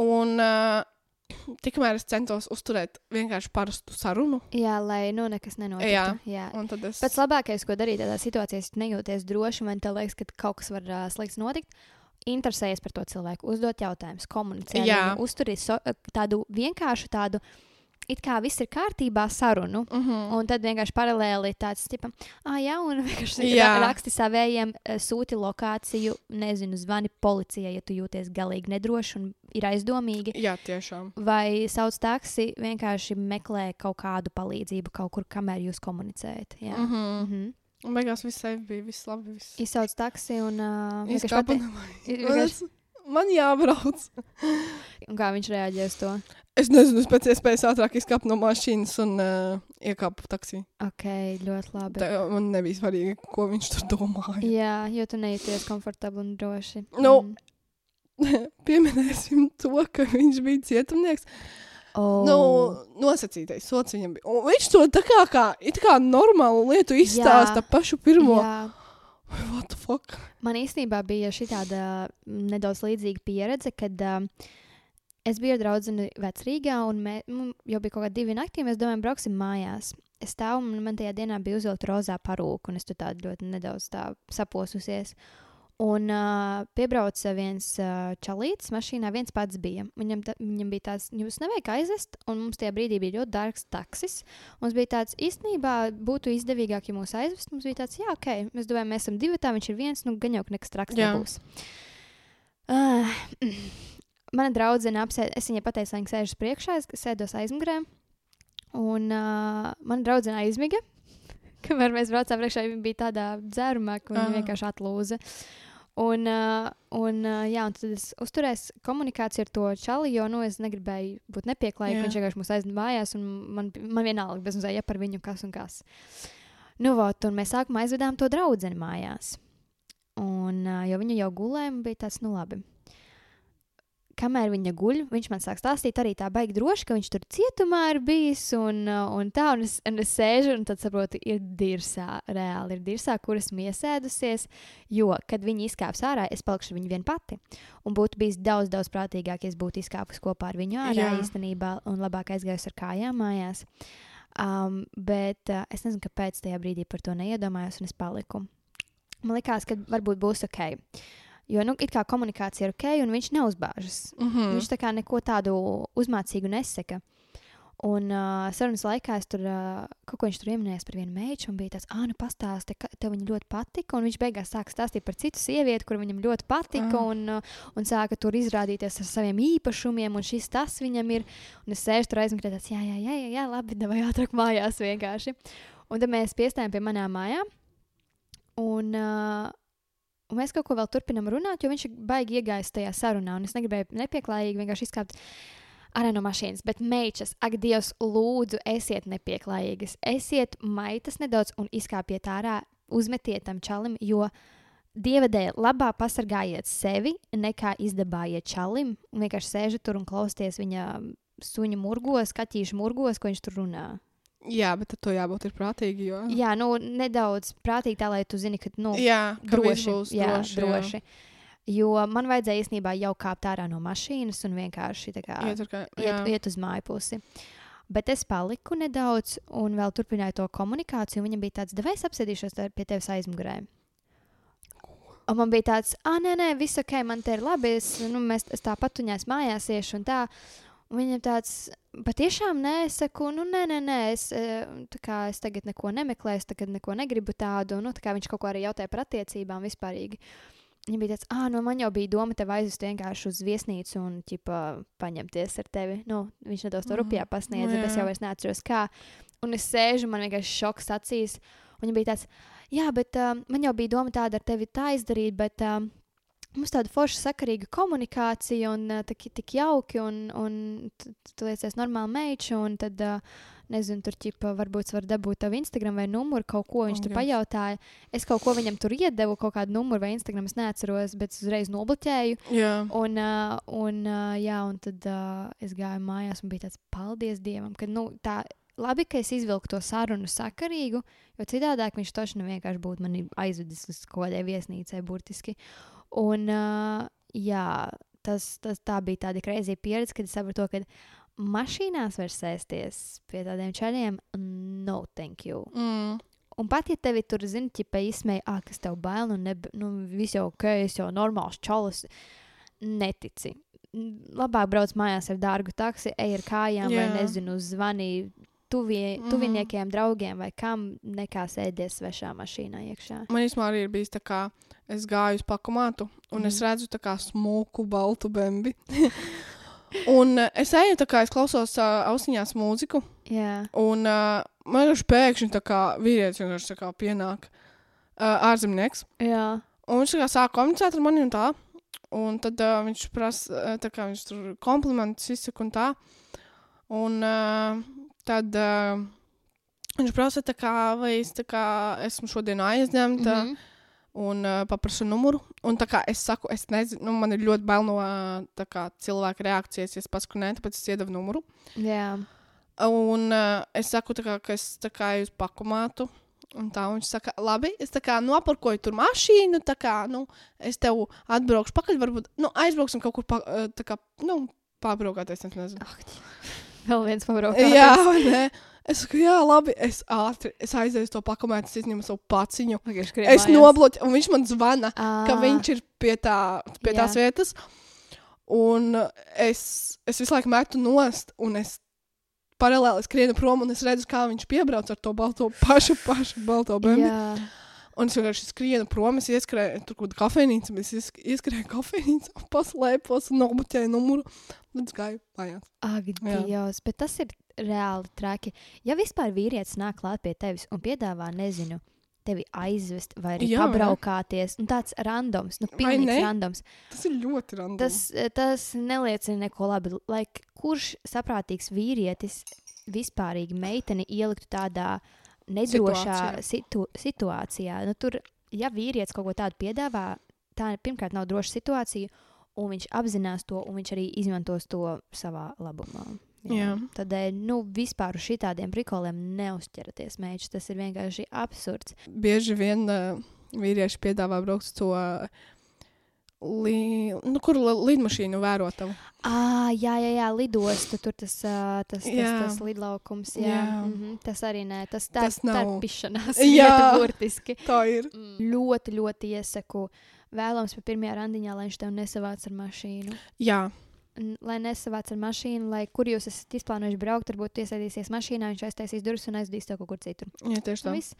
Un uh, tikmēr es centos uzturēt vienkārši parastu sarunu. Jā, lai nu nekas nenotiktu. Jā. Jā. Un tad es. Pats labākais, ko darīt tādā situācijā, ja nejūties droši, man te liekas, ka kaut kas var uh, slikts notikt. Interesējies par to cilvēku, uzdot jautājumus, komunicēt, uzturēt so, tādu vienkāršu tādu it kā viss ir kārtībā sarunu. Mm -hmm. Un tad vienkārši paralēli tāds, tipam, ah, jā, un vienkārši Jā. ra- raksti savējiem, eh, sūti lokāciju, nezinu, zvani policijai, ja tu jūties galīgi nedroši un ir aizdomīgi. Jā, tiešām. Vai sauc taksi, vienkārši meklē kaut kādu palīdzību kaut kur, kamēr jūs komunicējat. Jā. Mm Mm -hmm. -hmm. Un beigās viss bija, viss labi. Viss. Izsauc taksi un uh, Izkāpa no manis. Man jābrauc. un kā viņš reaģē uz to. Es nezinu, es pēc iespējas ātrāk izkāpu no mašīnas un uh, iekāpu taksī. Ok, ļoti labi. Tā, man nebija svarīgi, ko viņš tur domāja. Jā, jo tu nejūties komfortabli un droši. Nu, Mm. Pieminēsim to, ka viņš bija cietumnieks. Oh. Nu, nosacītais sots viņam bija. Un viņš to tā kā, kā, it kā normālu lietu izstāsta pašu pirmo. Jā. What the fuck? Man īstenībā bija šī tāda nedaudz līdzīga pieredze, kad um, es biju draugu vecrīgā, un mē, nu, jau bija kaut kādi divi naktī, mēs domājam, brauksim mājās. Es stāvu, un man tajā dienā bija uzvilkta rozā parūka, un es tur tādu ļoti nedaudz tā saposusies. Un uh, piebrauca viens uh, čalītis mašīnā, viens pats bija. Viņam, ta, viņam bija tāds, jūs nevajag aizvest, un mums tajā brīdī bija ļoti dārgs taksis. Mums bija tāds, īstenībā būtu izdevīgāk, ja mūs aizvest. Mums bija tāds, jā, ok, mēs domājam, mēs esam divi, tā viņš ir viens, nu gan jau ka nekas traks Jā. nebūs. Uh, mana draudzene apsēd, es viņai pateicu, lai viņa sēž uz priekšā, es sēdos aizmugurē. Un uh, mana draudzene aizmiga. Kamēr mēs braucām priekšā, viņa bija tādā dzērumā, ka viņa Aha. vienkārši atlūza. Un, uh, un, uh, jā, un tad es uzturēju komunikāciju ar to čali, jo nu, es negribēju būt nepieklājīga. Viņš vienkārši mūs aizveda mājās, un man, man vienalga bez mazliet ja par viņu kas un kas. Nu, vot, un mēs sākumā aizvedām to draugu mājās. Un, uh, jo viņa jau gulēja, bija tāds, nu labi. Kamēr viņa guļ, viņš man sāk stāstīt arī tā baigi droši, ka viņš tur cietumā ir bijis un, uh, un tā, un es, un es sēžu un tad saprotu, ir dirsā, reāli ir dirsā, kur esmu iesēdusies, jo, kad viņi izkāps ārā, es palikšu viņu vien pati. Un būtu bijis daudz, daudz prātīgāk, ja es būtu izkāpus kopā ar viņu ārā Jā. īstenībā un labāk aizgājusi ar kājām mājās. Um, bet uh, es nezinu, kāpēc tajā brīdī par to neiedomājos, un es paliku. Man liekas, ka varbūt būs ok. Jo, nu, it kā komunikācija ir ok, un viņš neuzbāžas. Mm Mm. -hmm. Viņš tā kā neko tādu uzmācīgu nesaka. Un uh, sarunas laikā es tur uh, kaut ko viņš tur pieminēja par vienu meitu, un bija tāds, ah, nu, pastāsti, ka tev viņa ļoti patika. Un viņš beigās sāka stāstīt par citu sievieti, kur viņam ļoti patika, Ah. un, uh, un sāka tur izrādīties ar saviem īpašumiem, un šis tas viņam ir. Un es sēžu tur aizmugurē, tāds, jā, jā, jā, jā, jā labi, vai ātrāk mājās vienkārši. Un tad mēs piestājām pie manām mājām. Un, uh, un mēs kaut ko vēl turpinām runāt, jo viņš ir baigi iegājis tajā sarunā. Un es negribēju nepieklājīgi vienkārši izkāpt ārā no mašīnas. Bet, meitas, ak, Dievs, lūdzu, esiet nepieklājīgas. Esiet maitas nedaudz un izkāpiet ārā, uzmetiet tam čalim, jo Dieva dēļ labāk pasargājiet sevi, nekā izdabājiet čalim. Un vienkārši sēžat tur un klausieties viņa suņa murgos, kaķīšu murgos, ko viņš tur runā. Jā, bet to jābūt ir prātīgi. Jo... Jā, nu, nedaudz prātīgi tā, lai tu zini, ka, nu, jā ka droši, būs jā, droši. jā. droši. Jo man vajadzēja īstenībā jau kāpt ārā no mašīnas un vienkārši kā, Iet, kā, iet, jā. iet uz māju pusi. Bet es paliku nedaudz un vēl turpināju to komunikāciju. un Viņam bija tāds, es apsēdīšos pie tevis aizmugurē. Un man bija tāds, ah, nē, nē, viss ok, man te ir labi. Es, nu, mēs, es tāpat tuņās mājās iešu un tā. Un viņam tāds, patiešām nē, es saku, nu, nē, nē, nē es, eh, kā, es tagad neko nemeklēju, es tagad neko negribu tādu. Nu, tā viņš kaut ko arī jautāja par attiecībām vispārīgi. Viņam bija tāds, ah, nu, man jau bija doma tevi aizvest vienkārši uz viesnīcu un, ķipa, paņemties ar tevi. Nu, viņš nedaudz to Mhm. rupjā pasniedza, Nu, bet es jau vairs neatceros, kā. Un es sēžu, man vienkārši šoks acīs. Un viņam bija tāds, jā, bet uh, man jau bija doma tāda ar tevi tā izdarīt, bet uh, mums tāda forša sakarīga komunikācija un uh, tik, tik jauki, un, un tu, liecies normāli meiču, un tad, uh, nezinu, tur ķipa, varbūt var dabūt tavu Instagram vai numuru, kaut ko viņš Oh, tur Dievs. pajautāja. Es kaut ko viņam tur iedevu, kaut kādu numuru vai Instagram, es neatceros, bet es uzreiz nobloķēju. jā. Un, un, jā, un tad es gāju mājās un bija tāds paldies Dievam, ka nu, tā labi, ka es izvilku to sarunu sakarīgu, jo citādi viņš toši vienkārši būtu mani aizvedis uz kaut kādai viesnīcai burtiski. Un, uh, jā, tas, tas tā bija tāda kreizī pieredze, kad es sapratu, ka mašīnās var sēsties pie tādiem čaļiem. No, thank you. Mm. Un pat ja tevi tur zina, ķipa izsmeja, ah, kas tev bail, nu, neb, nu viss jau ok, es jau normāls čalis, netici. labāk brauc mājās ar dārgu taksi, ej ar kājām, vai Jā. nezinu, zvani tuvie, Mhm. tuviniekiem, draugiem vai kam, nekā sēdies svešā mašīnā iekšā. Man īstenībā arī ir bijis tā, kā es gāju uz pakomātu, un mm. es Mhm. redzu tā kā smuku, baltu bembi. un uh, es eju, tā kā es klausos uh, ausiņās mūziku, Jā, un uh, man vienkārši pēkšņi tā kā vīrietis vienkārši tā kā pienāk uh, ārzemnieks. jā. Un viņš tā kā sāk komunicēt ar mani un tā. Un tad uh, viņš prasa, tā kā viņš tur komplimentus izsaka un tā. Un uh, tad uh, viņš prasa, kā, vai es kā esmu šodien aizņemta. Mm -hmm. Un uh, paprasu numuru. Un kā es saku, es nezinu, nu, man ir ļoti bail no tā kā, cilvēka reakcijas, ja es pasaku, nē, tāpēc es iedevu numuru. jā. Un uh, es saku, kā, ka es tā kā uz pakomātu. Un tā viņš saka, labi, es tā kā noparkoju tur mašīnu, tā kā, nu, es tev atbraukšu pakaļ, varbūt, nu, aizbrauksim kaut kur, pa, tā kā, nu, pārbraukāties, es nezinu. Ak, Vēl viens pabraukājums. Jā, ne? Es saku, jā, labi, es ātri, es aizēju to pakomētu, es izņemu savu paciņu. Es nobloķēju, un viņš man zvana, ka viņš ir pie, tā, pie Jā. tās vietas. Un es, es visu laiku metu nost, un es paralēli skrienu prom, un es redzu, kā viņš piebrauc ar to balto, pašu, pašu balto bēnu. Jā, Un es vienkārši skrienu prom, es ieskrēju tur kaut kādā kafejnīcā, bet es iesk- ieskrēju kafejnīcā, paslēpos un nobloķēju numuru. Tad gāju mājās. ak, Jā. Dievs, bet tas ir reāli traki. Ja vispār vīrietis nāk klāt pie tevis un piedāvā, nezinu, tevi aizvest vai arī Jā, pabraukāties, un tāds randoms, nu, ne? randoms. Tas ir ļoti random. Tas, eh, tas neliecina neko labi. Lai kurš saprātīgs vīrietis vispārīgi meiteni ieliktu tādā nedrošā Situācijā. situ, situācijā? Nu, tur, ja vīrietis kaut ko tādu piedāvā, tā pirmkārt nav droša situācija, un viņš apzinās to, un viņš arī izmantos to savā labumā. Jā. Tādēļ, nu, vispār uz šitādiem prikoliem neuzķeraties, mēģis. Tas ir vienkārši absurds. Bieži vien uh, vīrieši piedāvā braukt uz to. Uh, Li, nu, kur li, lidmašīnu vērotavu? Ah, jā, jā, jā, lidosta, tur tas, tas, tas, Jā. tas lidlaukums. Jā, Jā. Mm -hmm, tas arī nē, tas, tā, Tas tas nav. nav pišanās. Jā. Burtiski. Tā ir. Mm. Ļoti, ļoti iesaku. Vēlams, pa pirmajā randiņā, lai viņš tev nesavāc ar mašīnu. Jā, Lai nesavāc ar mašīnu, lai kur jūs esat izplānojuši braukt, varbūt iesaistīsies mašīnā, viņš aiztaisīs durvis un aizdīs tev kaut kur citur. jā tieši tā. Nu, viss.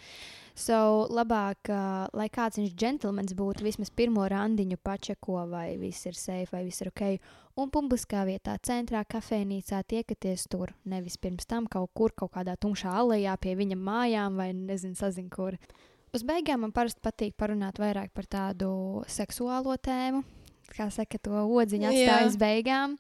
So, labāk, uh, lai kāds viņš džentlmenis būtu, vismaz pirmo randiņu pačeko, vai viss ir safe, vai viss ir ok. Un publiskā vietā, centrā, kafejnīcā tiekaties tur. Nevis pirms tam kaut kur, kaut kādā tumšā alejā pie viņa mājām, vai nezinu, sazin kur. Uz beigām man parasti patīk parunāt vairāk par tādu seksuālo tēmu. Kā saka, to odziņu uz beigām.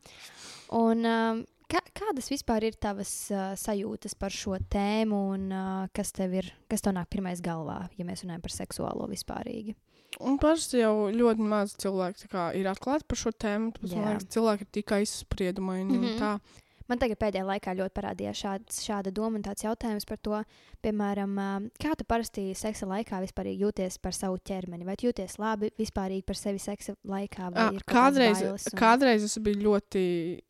Un, um, kā, kādas vispār ir tavas uh, sajūtas par šo tēmu, un uh, kas tev ir, kas tev nāk pirmais galvā, ja mēs runājam par seksuālo vispārīgi? Un parasti jau ļoti maz cilvēku kā, ir atklāti par šo tēmu. Tāpēc man liekas, cilvēki ir tikai izspriedumaini. Mm. -hmm. Man tagad pēdējā laikā ļoti parādījās šāds, šāda doma un tāds jautājums par to, piemēram, kā tu parasti seksa laikā vispār jūties par savu ķermeni? Vai jūties labi vispār par sevi seksa laikā? vai kādas Kādreiz, un- kādreiz es biju ļoti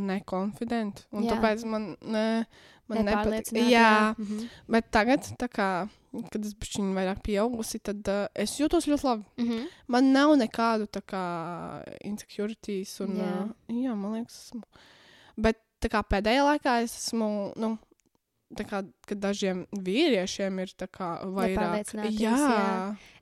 nekonfidents. Un Jā. tāpēc man, ne, man nepatīk. Nepārliecināta, Jā, Mhm. bet tagad, kā, kad es biju vairāk pieaugusi, tad uh, es jūtos ļoti labi. Mhm. Man nav nekādu kā insecurities. Un, Jā. jā. Uh, jā, man liekas, esmu. Bet tā kā pēdējā laikā es esmu. Nu, Tā kā kad dažiem vīriešiem ir tā kā vairāk. Jā, jā.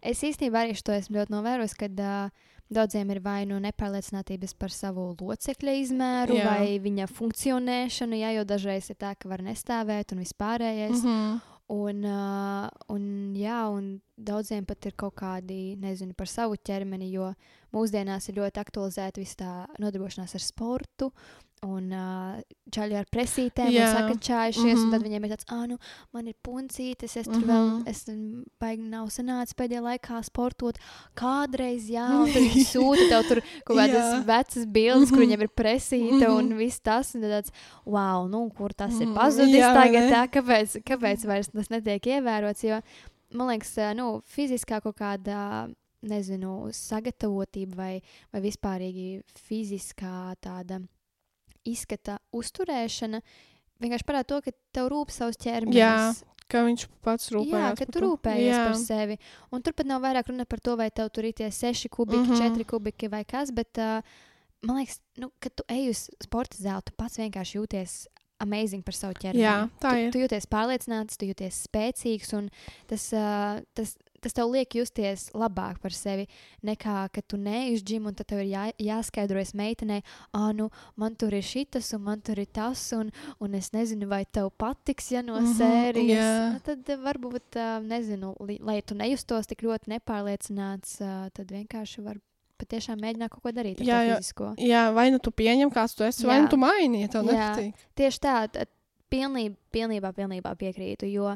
Es īstenībā arī to esmu ļoti novērojis, ka uh, daudziem ir vai nu nepārliecinātības par savu locekļa izmēru, Jā. vai viņa funkcionēšanu, jā, jo dažreiz ir tā, ka var nestāvēt un vispārējais. Mm -hmm. Un, uh, un, jā, un daudziem pat ir kaut kādi, nezinu, par savu ķermeni, jo mūsdienās ir ļoti aktualizēta visa tā nodarbošanās ar sportu. Un uh, čaļi ar presītēm ir sakačājušies, mm -hmm. un tad Mhm. viņiem ir tāds, ah, nu, man ir puncītes, es tur mm Mhm. -hmm. vēl, es mm, baigi nav sanācis pēdējā laikā sportot. Kādreiz, jā, un tad viņi sūta tev tur kaut kādas Jā. vecas bildes, kur Mhm. viņiem ir presīte un Mhm. viss tas, un tad tāds, wow, nu, kur tas ir Mhm. pazudis Jā, vai tagad, tā, kāpēc, kāpēc vairs tas netiek ievērots, jo, man liekas, nu, fiziskā kaut kāda, nezinu, sagatavotība vai, vai vispārīgi fiziskā tāda izskata uzturēšana vienkārši parāda to, ka tev rūp savs ķermenis. Jā, Kā viņš pats rūpējās. Jā, ka par tu rūpējies Jā. par sevi. Un tur pat nav vairāk runa par to, vai tev tur ir tie seši kubiki, Mhm. četri kubiki vai kas, bet uh, man liekas, nu, kad tu ej uz sporta zāli, tu pats vienkārši jūties amazing par savu ķermeni. Jā, tā tu, ir. tu jūties pārliecināts, tu jūties spēcīgs, un tas, uh, tas, tas tev liek justies labāk par sevi nekā, kad tu neej uz džimu, un tad tev ir jā, jāskaidrojas meitenei, ah, nu, man tur ir šitas, un man tur ir tas, un, un es nezinu, vai tev patiks, ja no Mhm, sērijas. jā. Nu, tad varbūt, uh, nezinu, li, lai tu nejustos tik ļoti nepārliecināts, uh, tad vienkārši var patiešām mēģināt kaut ko darīt ar Jā, to fizisko. Jā, vai nu tu pieņem, kāds tu esi, vai Jā. nu tu maini, ja tev nepatīk. Tieši tā, tad pilnībā, pilnībā, piekrītu. Jo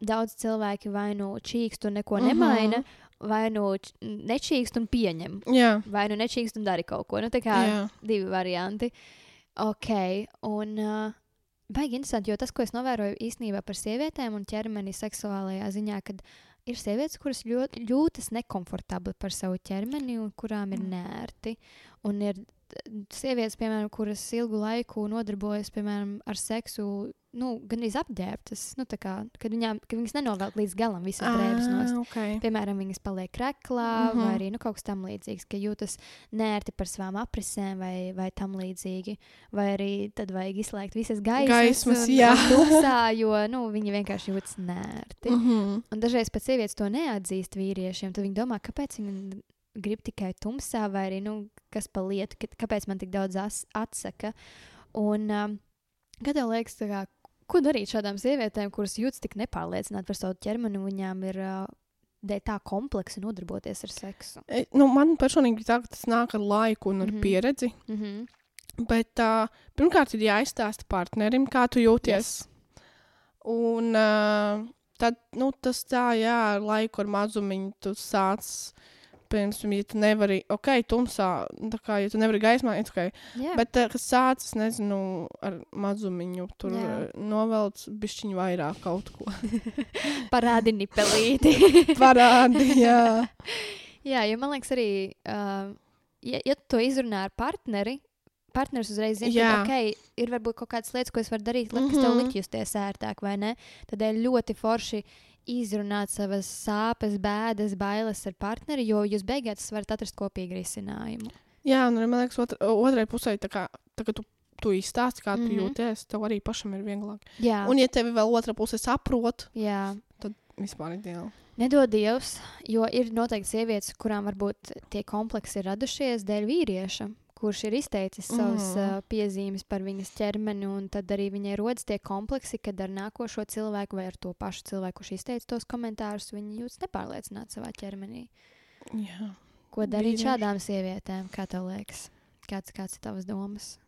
daudz cilvēki vai nu čīkst un neko Mhm. nemaina, vai nu nečīkst un pieņem, Jā, vai nu nečīkst un dara kaut ko. Nu, tā kā jā. divi varianti. Ok, un uh, baigi interesanti, jo tas, ko es novēroju īstenībā par sievietēm un ķermeni seksuālajā ziņā, kad ir sievietes, kuras ļoti, jūtas nekomfortabli par savu ķermeni un kurām ir nērti. Un ir sievietes, piemēram, kuras ilgu laiku nodarbojas piemēram, ar seksu, nu, gan arī apģērbtas. Nu, kā, kad, viņām, kad viņas nenovelk līdz galam visas drēbes no Ah, okay. Piemēram, viņas paliek kreklā, uh Mhm. -huh. vai arī nu, kaut kas tamlīdzīgs, ka jūtas nērti par savām aprisēm vai, vai tam līdzīgi. Vai arī tad vajag izslēgt visas gaismas, Gaismas, un, jā. un tumsā, jo nu, viņi vienkārši jūtas nērti. Mm -hmm. Un dažreiz pat sievietes to neatzīst vīriešiem. Tad viņi domā, kāpēc viņi grib tikai tumsā, vai arī nu, kas pa lietu, kāpēc man tik daudz atsaka. Un um, kad tev liekas, tā kā, ko darīt šādām sievietēm, kuras jūtas tik nepārliecināti par savu ķermeni, un viņām ir uh, dēļ tā kompleksi nodarboties ar seksu? E, Nu, man personīgi tā, tas nāk ar laiku un ar mm. -hmm. pieredzi. Mm -hmm. Bet uh, pirmkārt, ir jāizstāsta partnerim, kā tu jūties. Yes. Un uh, tad nu, tas tā, jā, ar laiku, ar mazumiņu tu sāc. Pirms tam, ja tu nevari, ok, tumsā, nu, tā kā, ja tu nevari gaismā, ir ok. Jā, Bet, uh, kas sācis, nezinu, ar mazumiņu, tur uh, novelc bišķiņu vairāk kaut ko. parādi nipelīti. Parādi, jā. Jā, jo man liekas, arī, uh, ja, ja tu to izrunā ar partneri, partneris uzreiz zina, ka okay, ir varbūt kaut kādas lietas, ko es varu darīt, lai mm -hmm. kas tev Mhm. likt justies ērtāk, vai ne? Tad ir ļoti forši izrunāt savas sāpes, bēdas, bailes ar partneri, jo jūs beigās varat atrast kopīgu risinājumu. Jā, un man liekas, otra, otrai pusē, tā kā, tā, kā tu, tu izstāsti, kā tu mm Mhm. -hmm. jūties, tev arī pašam ir vieglāk. Jā, Un, ja tevi vēl otra puse saprot, jā. vispār ideāli. Nedod Dievs, jo ir noteikti sievietes, kurām varbūt tie kompleksi ir radušies dēļ vīrieša, kurš ir izteicis savas Mhm. uh, piezīmes par viņas ķermeni, un tad arī viņai rodas tie kompleksi, kad ar nākošo cilvēku vai ar to pašu cilvēku, kurš izteica tos komentārus, viņa jūtas nepārliecināta savā ķermenī. Jā. Ko darīt Vīrieši. šādām sievietēm? Kā tev liekas? Kāds, kāds ir tavas domas?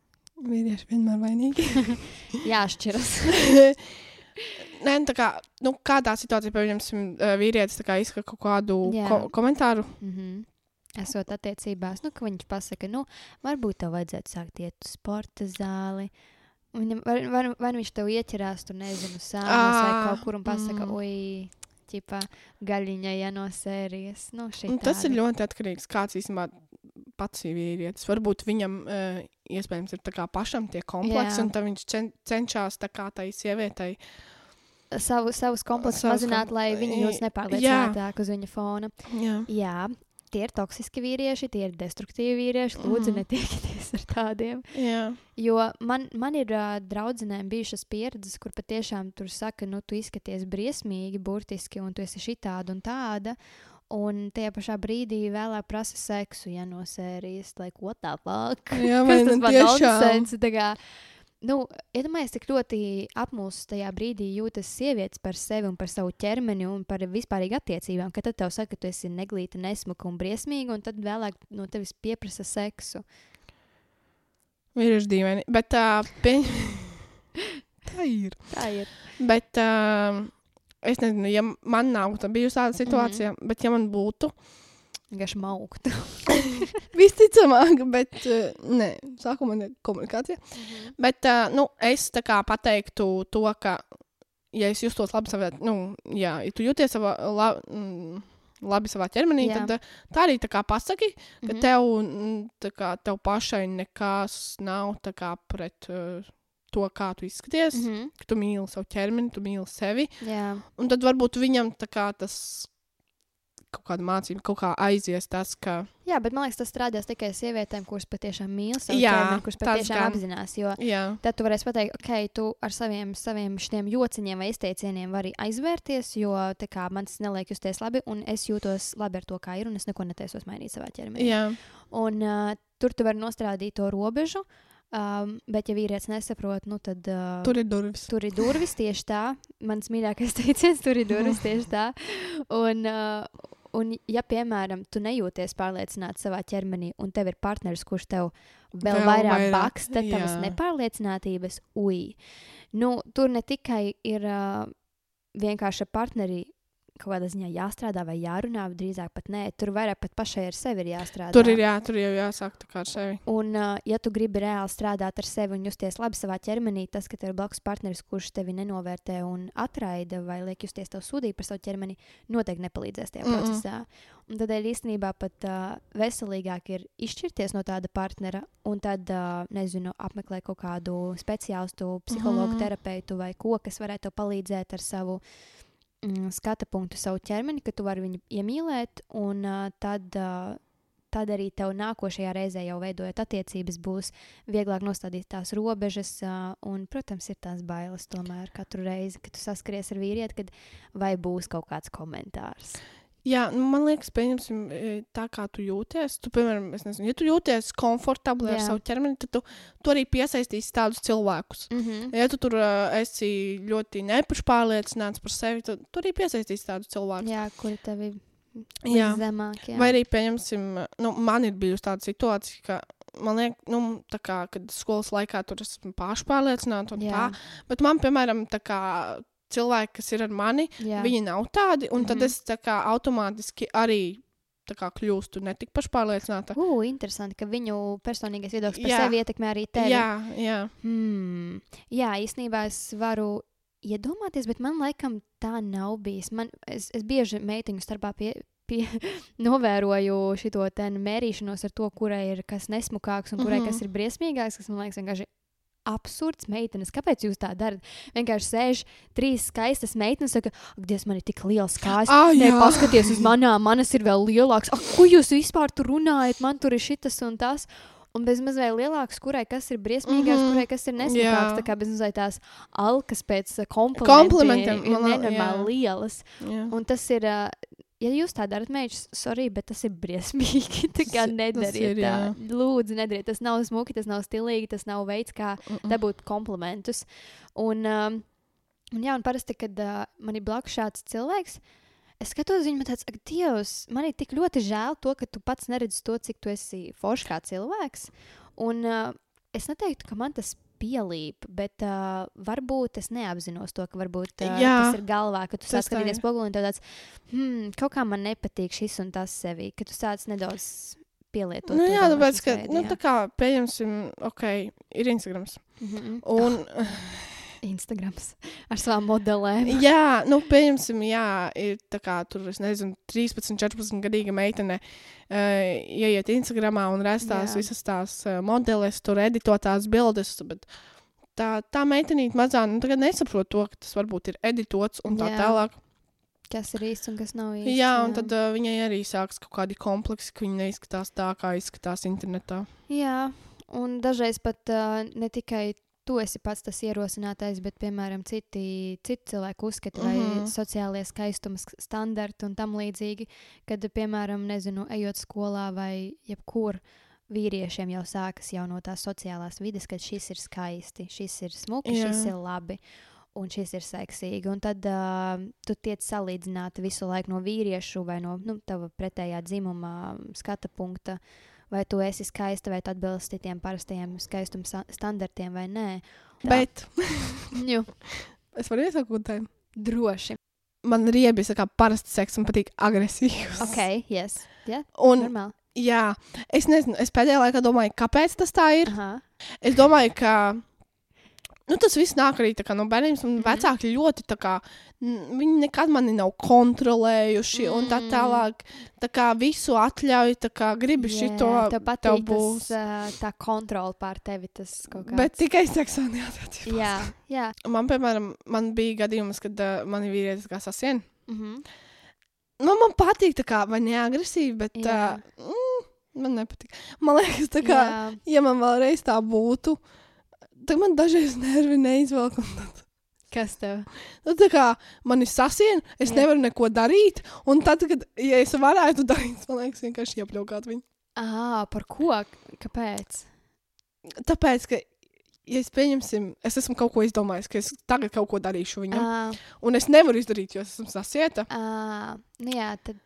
Vīrieši vienmēr vainīgi. Jāšķiras. Nē, nu, tā kā, nu, kādā situācijā, piemēram, vīrietis izsaka kaut kādu Jā. ko komentāru. mm -hmm. Esot attiecībās, nu, ka viņš pasaka, nu, varbūt tev vajadzētu sākt iet uz sporta zāli. Viņam, vai, vai, vai viņš tev ieķerās, tur nezinu, sāpēs vai kaut kur un pasaka, mm. oi, ķipā, gaļiņa, ja no sērijas. Nu, tas ir ļoti atkarīgs kāds īstenībā pats ir vīrietis. Varbūt viņam uh, iespējams ir pašam tie kompleksi, Jā. un tad viņš cen cenšas tā kā tai sievietei. Savu, savus kompleksus mazināt, kom- lai viņi jūtas Jā. nepārliecinātāk uz viņa fona. Jā. Jā, tie ir toksiski vīrieši, tie ir destruktīvi vīrieši. Lūdzu, Mhm. netiekieties ar tādiem. Jā. Jo man, man ir uh, draudzenēm bijušas pieredzes, kur patiešām tur saka, nu, tu izskaties briesmīgi, burtiski, un tu esi šitāda un tāda. Un tajā pašā brīdī vēlāk prasa seksu, ja no sērijas, lai ko tā vāk. Jā, Kas vai tas par tiešām? nonsensu? Nu, iedomājieties, cik ļoti apmulsis tajā brīdī jūtas sievietes par sevi un par savu ķermeni un par vispārīgu attiecībām. Kad tev saka, ka tu esi neglīta, nesmuka un briesmīga, un tad vēlāk no tevis pieprasa seksu. Vīrieši dīvaini. Bet tā, pieņ... tā ir. Tā ir. Bet, uh, es nezinu, ja man nav tā bijusi tāda situācija, mm -hmm. bet ja man būtu, Vienkārši maukta. visticamāk, bet uh, nē, sākumā ne komunikācija. Mhm. Bet uh, nu, es pateiktu to, ka, ja es justos labi savā, nu, jā, ja tu jūties savā, la, mm, labi savā ķermenī, Jā. tad uh, tā arī tā kā pasaki, ka Mhm. tev, mm, tā kā, tev pašai nekas nav kā pret uh, to, kā tu izskaties, mm -hmm. Ka tu mīli savu ķermeni, tu mīli sevi. Jā, Un tad varbūt viņam kā tas kaut kāda mācība, kaut kā aizies tas, ka. Jā, bet man liekas, tas strādās tikai sievietēm, kuras patiešām mīl savu ķermeni, kuras patiešām gan. apzinās. Jo Jā, tad tu varēsi pateikt, ok, tu ar saviem, saviem šiem jociņiem vai izteicieniem vari aizvērties, jo kā man tas neliek justies labi, un es jūtos labi ar to, kā ir, un es neko netaisos mainīt savā ķermenī. jā, Un uh, tur tu vari nostrādīt to robežu, um, bet ja vīrietis nesaprot, nu tad. Uh, tur ir durvis. Tur ir durvis tieši tā. Mans mīļākais teiciens, tur ir durvis tieši tā. Un, uh, un ja, piemēram, tu nejūties pārliecināts savā ķermenī, un tev ir partneris, kurš tev vēl, Vēl vairāk vairāk, baksta tavas nepārliecinātības, ui. Nu, tur ne tikai ir uh, vienkārši ar partneri kaut kādā ziņā jāstrādā vai jārunā, drīzāk pat nē, tur vairāk pat pašai ar sevi ir jāstrādā. Tur ir jā, tur jau jāsāk tā kā ar sevi. Un, uh, ja tu gribi reāli strādāt ar sevi un justies labi savā ķermenī, tas, ka tev ir blakus partneris, kurš tevi nenovērtē un atraida vai liek justies tev sūdīgi par savu ķermeni, noteikti nepalīdzēs tajā mm -mm. procesā. Un tādēļ īstenībā pat uh, veselīgāk ir izšķirties no tāda partnera un tad, uh, nezinu, apmeklēt kaut kādu speciālistu, psihologu, Mhm. terapeitu vai ko, kas varētu palīdzēt ar savu mm, skata punktu, savu ķermeni, ka tu vari viņu iemīlēt un uh, tad. Uh, tad arī tev nākošajā reizē jau veidojot attiecības, būs vieglāk nostādīt tās robežas. ā, Un, protams, ir tās bailes tomēr katru reizi, kad tu saskaries ar vīrieti, kad vai būs kaut kāds komentārs. Jā, nu, man liekas, pieņemsim, e, tā kā tu jūties. Tu, piemēram, es nezinu, ja tu jūties komfortabli ar Jā. savu ķermeni, tad tu, tu arī piesaistīsi tādus cilvēkus. Mm -hmm. Ja tu tur uh, esi ļoti nepašpārliecināts par sevi, tad tu arī piesaistīsi tādus cilvēkus. Jā, kuri tev ir Jā. zemāk. Jā. Vai arī, pieņemsim, nu, man ir bijusi tāda situācija, ka man liekas, nu, kā, kad skolas laikā tur esmu pašpārliecināta un Jā. tā. Bet man, piemēram, tā kā cilvēki, kas ir ar mani, Jā. viņi nav tādi, un tad Mhm. es tā kā automātiski arī kā kļūstu netik pašpārliecināta. Ugh, interesanti, ka viņu personīgais viedoklis par Jā. sevi ietekmē arī tevi. Jā, jā. Hmm. Jā, īstenībā es varu iedomāties, bet man laikam tā nav bijis. Man, es, es bieži meitiņu starpā pie. Pie, novēroju šo mērīšanos ar to, kurai ir kas nesmukāks un kurai Mhm. kas ir briesmīgāks, kas man liekas vienkārši absurds meitenes. Kāpēc jūs tā darat? Vienkārši sēž trīs skaistas meitenes, saka, ak, Dievs, man ir tik liels kājas. Ah, Nē, paskaties uz manām, manas ir vēl lielākas. Ak, ko jūs vispār tur runājat? Man tur ir šitas un tas. Un bez mazliet lielāks, kurai kas ir briesmīgāks, mm. -hmm. kurai kas ir nesmukāks. Jā. Tā kā bez mazliet tās alkas pēc komplimentiem, ir nenormāli lielas. jā. Un tas ir, uh, ja jūs tā darat, meitas, sorry, bet tas ir briesmīgi. Tā kā nedariet ir, tā. jā. Lūdzu, nedariet. Tas nav smuki, tas nav stilīgi, tas nav veids, kā Mm-mm. dabūt komplimentus. Un, um, un, jā, un parasti, kad uh, man ir blakus šāds cilvēks, es skatos viņu, man tāds, ak, Dievs, man ir tik ļoti žēl to, ka tu pats neredzi to, cik tu esi foršs kā cilvēks. Un uh, es neteiktu, ka man tas pielīp, bet uh, varbūt es neapzinos to, ka varbūt uh, Jā, tas ir galvā, ka tu sāc skatīties spoguli un tev tāds, hmm, kaut kā man nepatīk šis un tas sevi, ka tu sāc nedaudz pielietot. Nu, jā, tāpēc, ka, veidu, nu, tā kā, pieņemsim, ok, ir Instagrams. Mhm. Un, Instagrams ar savām modelēm. jā, nu, pieņemsim, jā, ir tā kā tur, es nezinu, 13, 14 gadīga meitene uh, ieiet Instagramā un redz tās Jā. visas tās uh, modeles, tur editotās bildes, bet tā, tā meitenīte mazā, nu, nesaprot to, ka tas varbūt ir editots un tā Jā. tālāk. Kas ir īsts un kas nav īsts. Jā, un tad uh, viņai arī sāks kaut kādi kompleksi, ka viņa neizskatās tā, kā izskatās internetā. Jā, un dažreiz pat uh, ne tikai tu esi pats tas ierosinātais, bet, piemēram, citi, citi cilvēki uzskata, vai Mhm. sociālie skaistuma sk- standarti un tam līdzīgi, kad, piemēram, nezinu, ejot skolā vai jebkur. Vīriešiem jau sākas jau no tās sociālās vides, ka šis ir skaisti, šis ir smuki, Jā. šis ir labi un šis ir seksīgi. Un tad uh, tu tiec salīdzināt visu laiku no vīriešu vai no nu, tava pretējā dzimuma skata punkta. Vai tu esi skaista, vai tu atbilsti tiem parastajiem skaistuma standartiem, vai nē. Tā. Bet es varu kaut ko droši. Man riebis, kā parasti seks, man patīk agresīvs. Ok, yes. Jā, Un, normāli. jā, es nezinu, es pēdējā laikā domāju, kāpēc tas tā ir. Aha. Es domāju, ka nu, tas viss nāk arī kā, no bērniem. Mm. -hmm. Vecāki ļoti kā, viņi nekad mani nav kontrolējuši un tā Mm. tālāk. Tā kā visu atļauj, tā kā gribi šito. tev patīk tev tas, būs. uh, tā kontrola pār tevi. Tas kaut kāds. Bet tikai seksuāli attiecībā. Jā, jā. Man, piemēram, man bija gadījums, kad uh, mani vīrietis kā sasien. Mhm. Nu, man patīk tā kā, vai ne agresīvi, bet Jā. uh, mm, man nepatīk. Man liekas, tā kā, Jā. ja man vēlreiz tā būtu, tad man dažreiz nervi neizvelk. tad- Kas tev? Nu, tā kā man ir sasien, es Jā. Nevaru neko darīt. Un tad, kad ja es varētu darīt, man liekas, vienkārši iepļaukāt viņu. Ah, par ko? Kāpēc? Tāpēc, ka, ja es pieņemsim, es esmu kaut ko izdomājis, ka es tagad kaut ko darīšu viņam. Ah, Un es nevaru izdarīt, jo es esmu sasieta. ah, nu jā, tad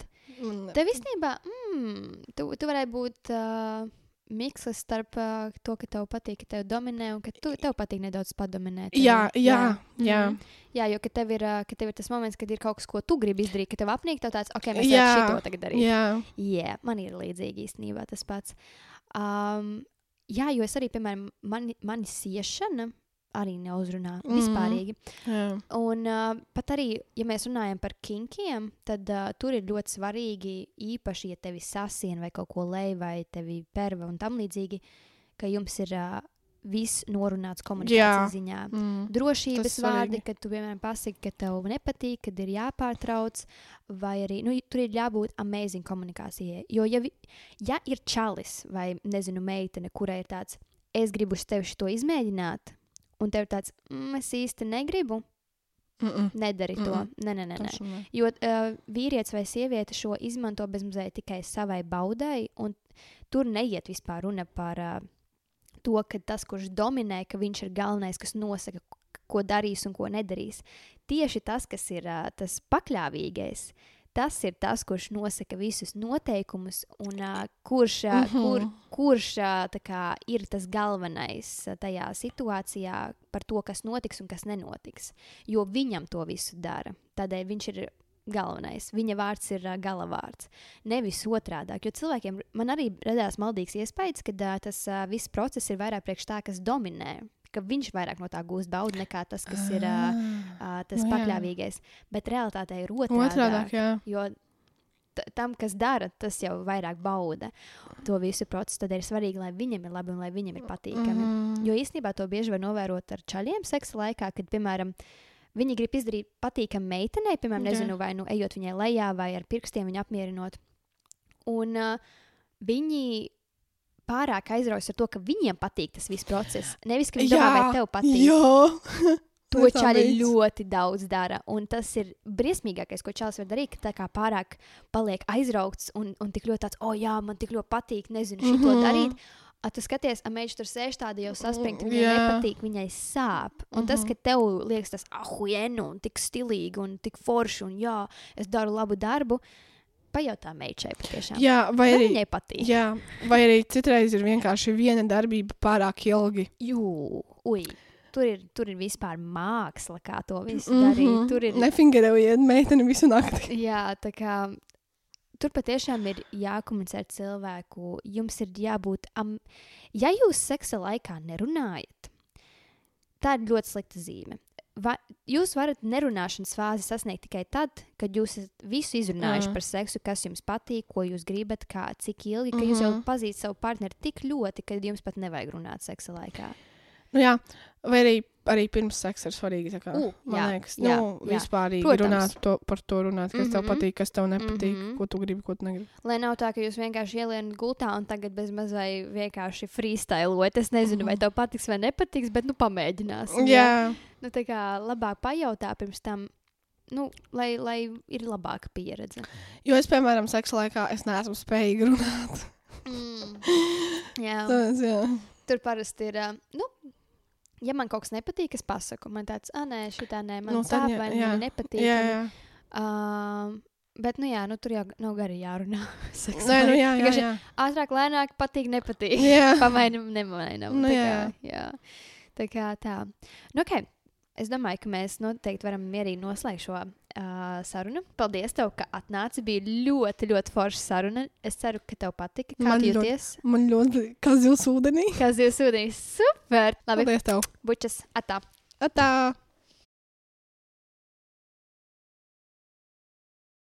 tev īstenībā, mm, tu, tu varētu būt uh, mikslis starp uh, to, ka tev patīk, ka tev dominē, un ka tu, tev patīk nedaudz padominēt. arī. Jā, jā, jā. Mhm. Jā, jo, tev, ir, uh, tev ir tas moments, kad ir kaut kas, ko tu gribi izdarīt, ka tev apnīk, tev tāds, ok, mēs Jā, varam šito tagad darīt. Jā, Jā, man ir līdzīgi īstenībā tas pats. Um, jā, jo es arī, piemēram, mani, mani siešana arī neuzrunā Mhm. vispārīgi. jā. Un uh, pat arī, ja mēs runājam par kinkiem, tad uh, tur ir ļoti svarīgi, īpaši, ja tevi sasien vai kaut ko lej, vai tevi perva un tam līdzīgi, ka jums ir uh, viss norunāts komunikācijas ziņā. Mm. Drošības vārdi, kad tu vienmēr pasaki, ka tev nepatīk, kad ir jāpārtrauc, vai arī nu, tur ir jābūt amazing komunikācijai. Jo, ja, vi, ja ir čalis vai, nezinu, meitene, kurai ir tāds, es gribu uz tevi šo izmēģināt, un tev tāds, mm, es īsti negribu, Mm -mm. nedari to. Mm-mm. Nē, nē, nē. nē. Ne. Jo uh, vīrietis vai sieviete šo izmanto bezmazliet tikai savai baudai, un tur neiet vispār runa par uh, to, ka tas, kurš dominē, ka viņš ir galvenais, kas nosaka, ko darīs un ko nedarīs. Tieši tas, kas ir uh, tas pakļāvīgais, tas ir tas, kurš nosaka visus noteikumus un uh, kurš, uh, Mhm. kur, kurš uh, kā, ir tas galvenais tajā situācijā par to, kas notiks un kas nenotiks. Jo viņam to visu dara. Tādēļ viņš ir galvenais. Viņa vārds ir uh, galavārds. Nevis otrādi. Jo cilvēkiem man arī radās maldīgs iespējas, ka uh, tas uh, viss process ir vairāk priekš tā, kas dominē. Ka viņš vairāk no tā gūst baudu nekā tas, kas ir uh, uh, tas nu jā. pakļāvīgais. Bet realitātē ir otrādi. Jo tam, kas dara, tas jau vairāk bauda to visu procesu. Tad ir svarīgi, lai viņam ir labi un lai viņam ir patīkami. Mm. Jo īstenībā to bieži var novērot ar čaļiem seksa laikā, kad, piemēram, viņi grib izdarīt patīkamu meitenei, piemēram, Jā. nezinu, vai nu ejot viņai lejā, vai ar pirkstiem viņu apmierinot. Un uh, viņi pārāk aizraujas ar to, ka viņiem patīk tas viss process. Nevis, ka viņi domā, vai tev patīk. Jā, To beidz. ļoti daudz dara. Un tas ir briesmīgākais, ko čalis var darīt. Ka tā kā pārāk paliek aizraukts un, un tik ļoti tāds, oh, jā, man tik ļoti patīk, nezinu, mm. -hmm. darīt. A, tu skaties, a meitene tur sēž tāda jau saspringta, viņai Jā. nepatīk, viņai sāp. Un mm -hmm. tas, Mhm. ka tev liekas tas ahuēnu un tik stilīgi un tik forši un jā, es daru labu darbu, pajautā meitei patiešām. jā vai Vai arī. viņai patīk? Jā, vai arī citreiz ir vienkārši viena darbība pārāk ilgi. Jū, ui. Tur ir, tur ir vispār māksla, kā to visu Mhm. darīt. Tur ir Nefingerējiet meiteni visu nakti. Jā, tā kā tur patiešām ir jākomunicē ar cilvēku. Jums ir jābūt. Am... Ja jūs seksa laikā nerunājat, tā ir ļoti slikta zīme. Va, jūs varat nerunāšanas fāzi sasniegt tikai tad, kad jūs esat visu izrunājuši Mm. par seksu, kas jums patīk, ko jūs gribat, kā, cik ilgi, ka mm -hmm. jūs jau Mhm. pazīstat savu partneri tik ļoti, ka jums pat nevajag runāt seksa laikā. Nu, jā, vai arī, arī pirms seksa ir svarīgi. Kā, U, man jā, liekas, jā, nu, jā. vispār Protams. runāt to, par to, runāt, kas mm -hmm. tev Mhm. patīk, kas tev nepatīk, mm Mhm. -hmm. ko tu gribi, ko tu negribi. Lai nav tā, ka jūs vienkārši ielienat gultā un tagad bez mazai vienkārši freestylot. Es nezinu, vai tev patiks vai nepatiks, bet nu pamēģināsim. Jā, Nu, tā kā labāk pajautā pirms tam, nu, lai, lai ir labāka pieredze. jo es, piemēram, seksa laikā es neesmu spējīga runāt. Mm. Jā, Tas, jā. Tur parasti ir. Nu, Ja man kaut kas nepatīk, es pasaku, man tāds, ah, nē, šī tā nē, man Nu, sāp, jā, vai jā. man nepatīk. jā, jā. Uh, bet, nu, jā, nu, tur jau nav gari jārunā. Nē, nu, jā, jā, jā. Ātrāk, lēnāk, patīk, nepatīk. Jā. Pamainam, nemainam. Nu, tā, jā. kā, jā. tā kā tā. Nu, okay. Es domāju, ka mēs noteikti varam mierīgi noslēgt šo uh, sarunu. Paldies, tev, ka atnāci. Bija ļoti, ļoti forša saruna. Es ceru, ka tev patika. Kā Man tu ļoti- jūties? Man ļoti kā zils ūdenī. Kā zivs ūdenī. Super! Labi, Paldies tev. bučas, atā! Atā!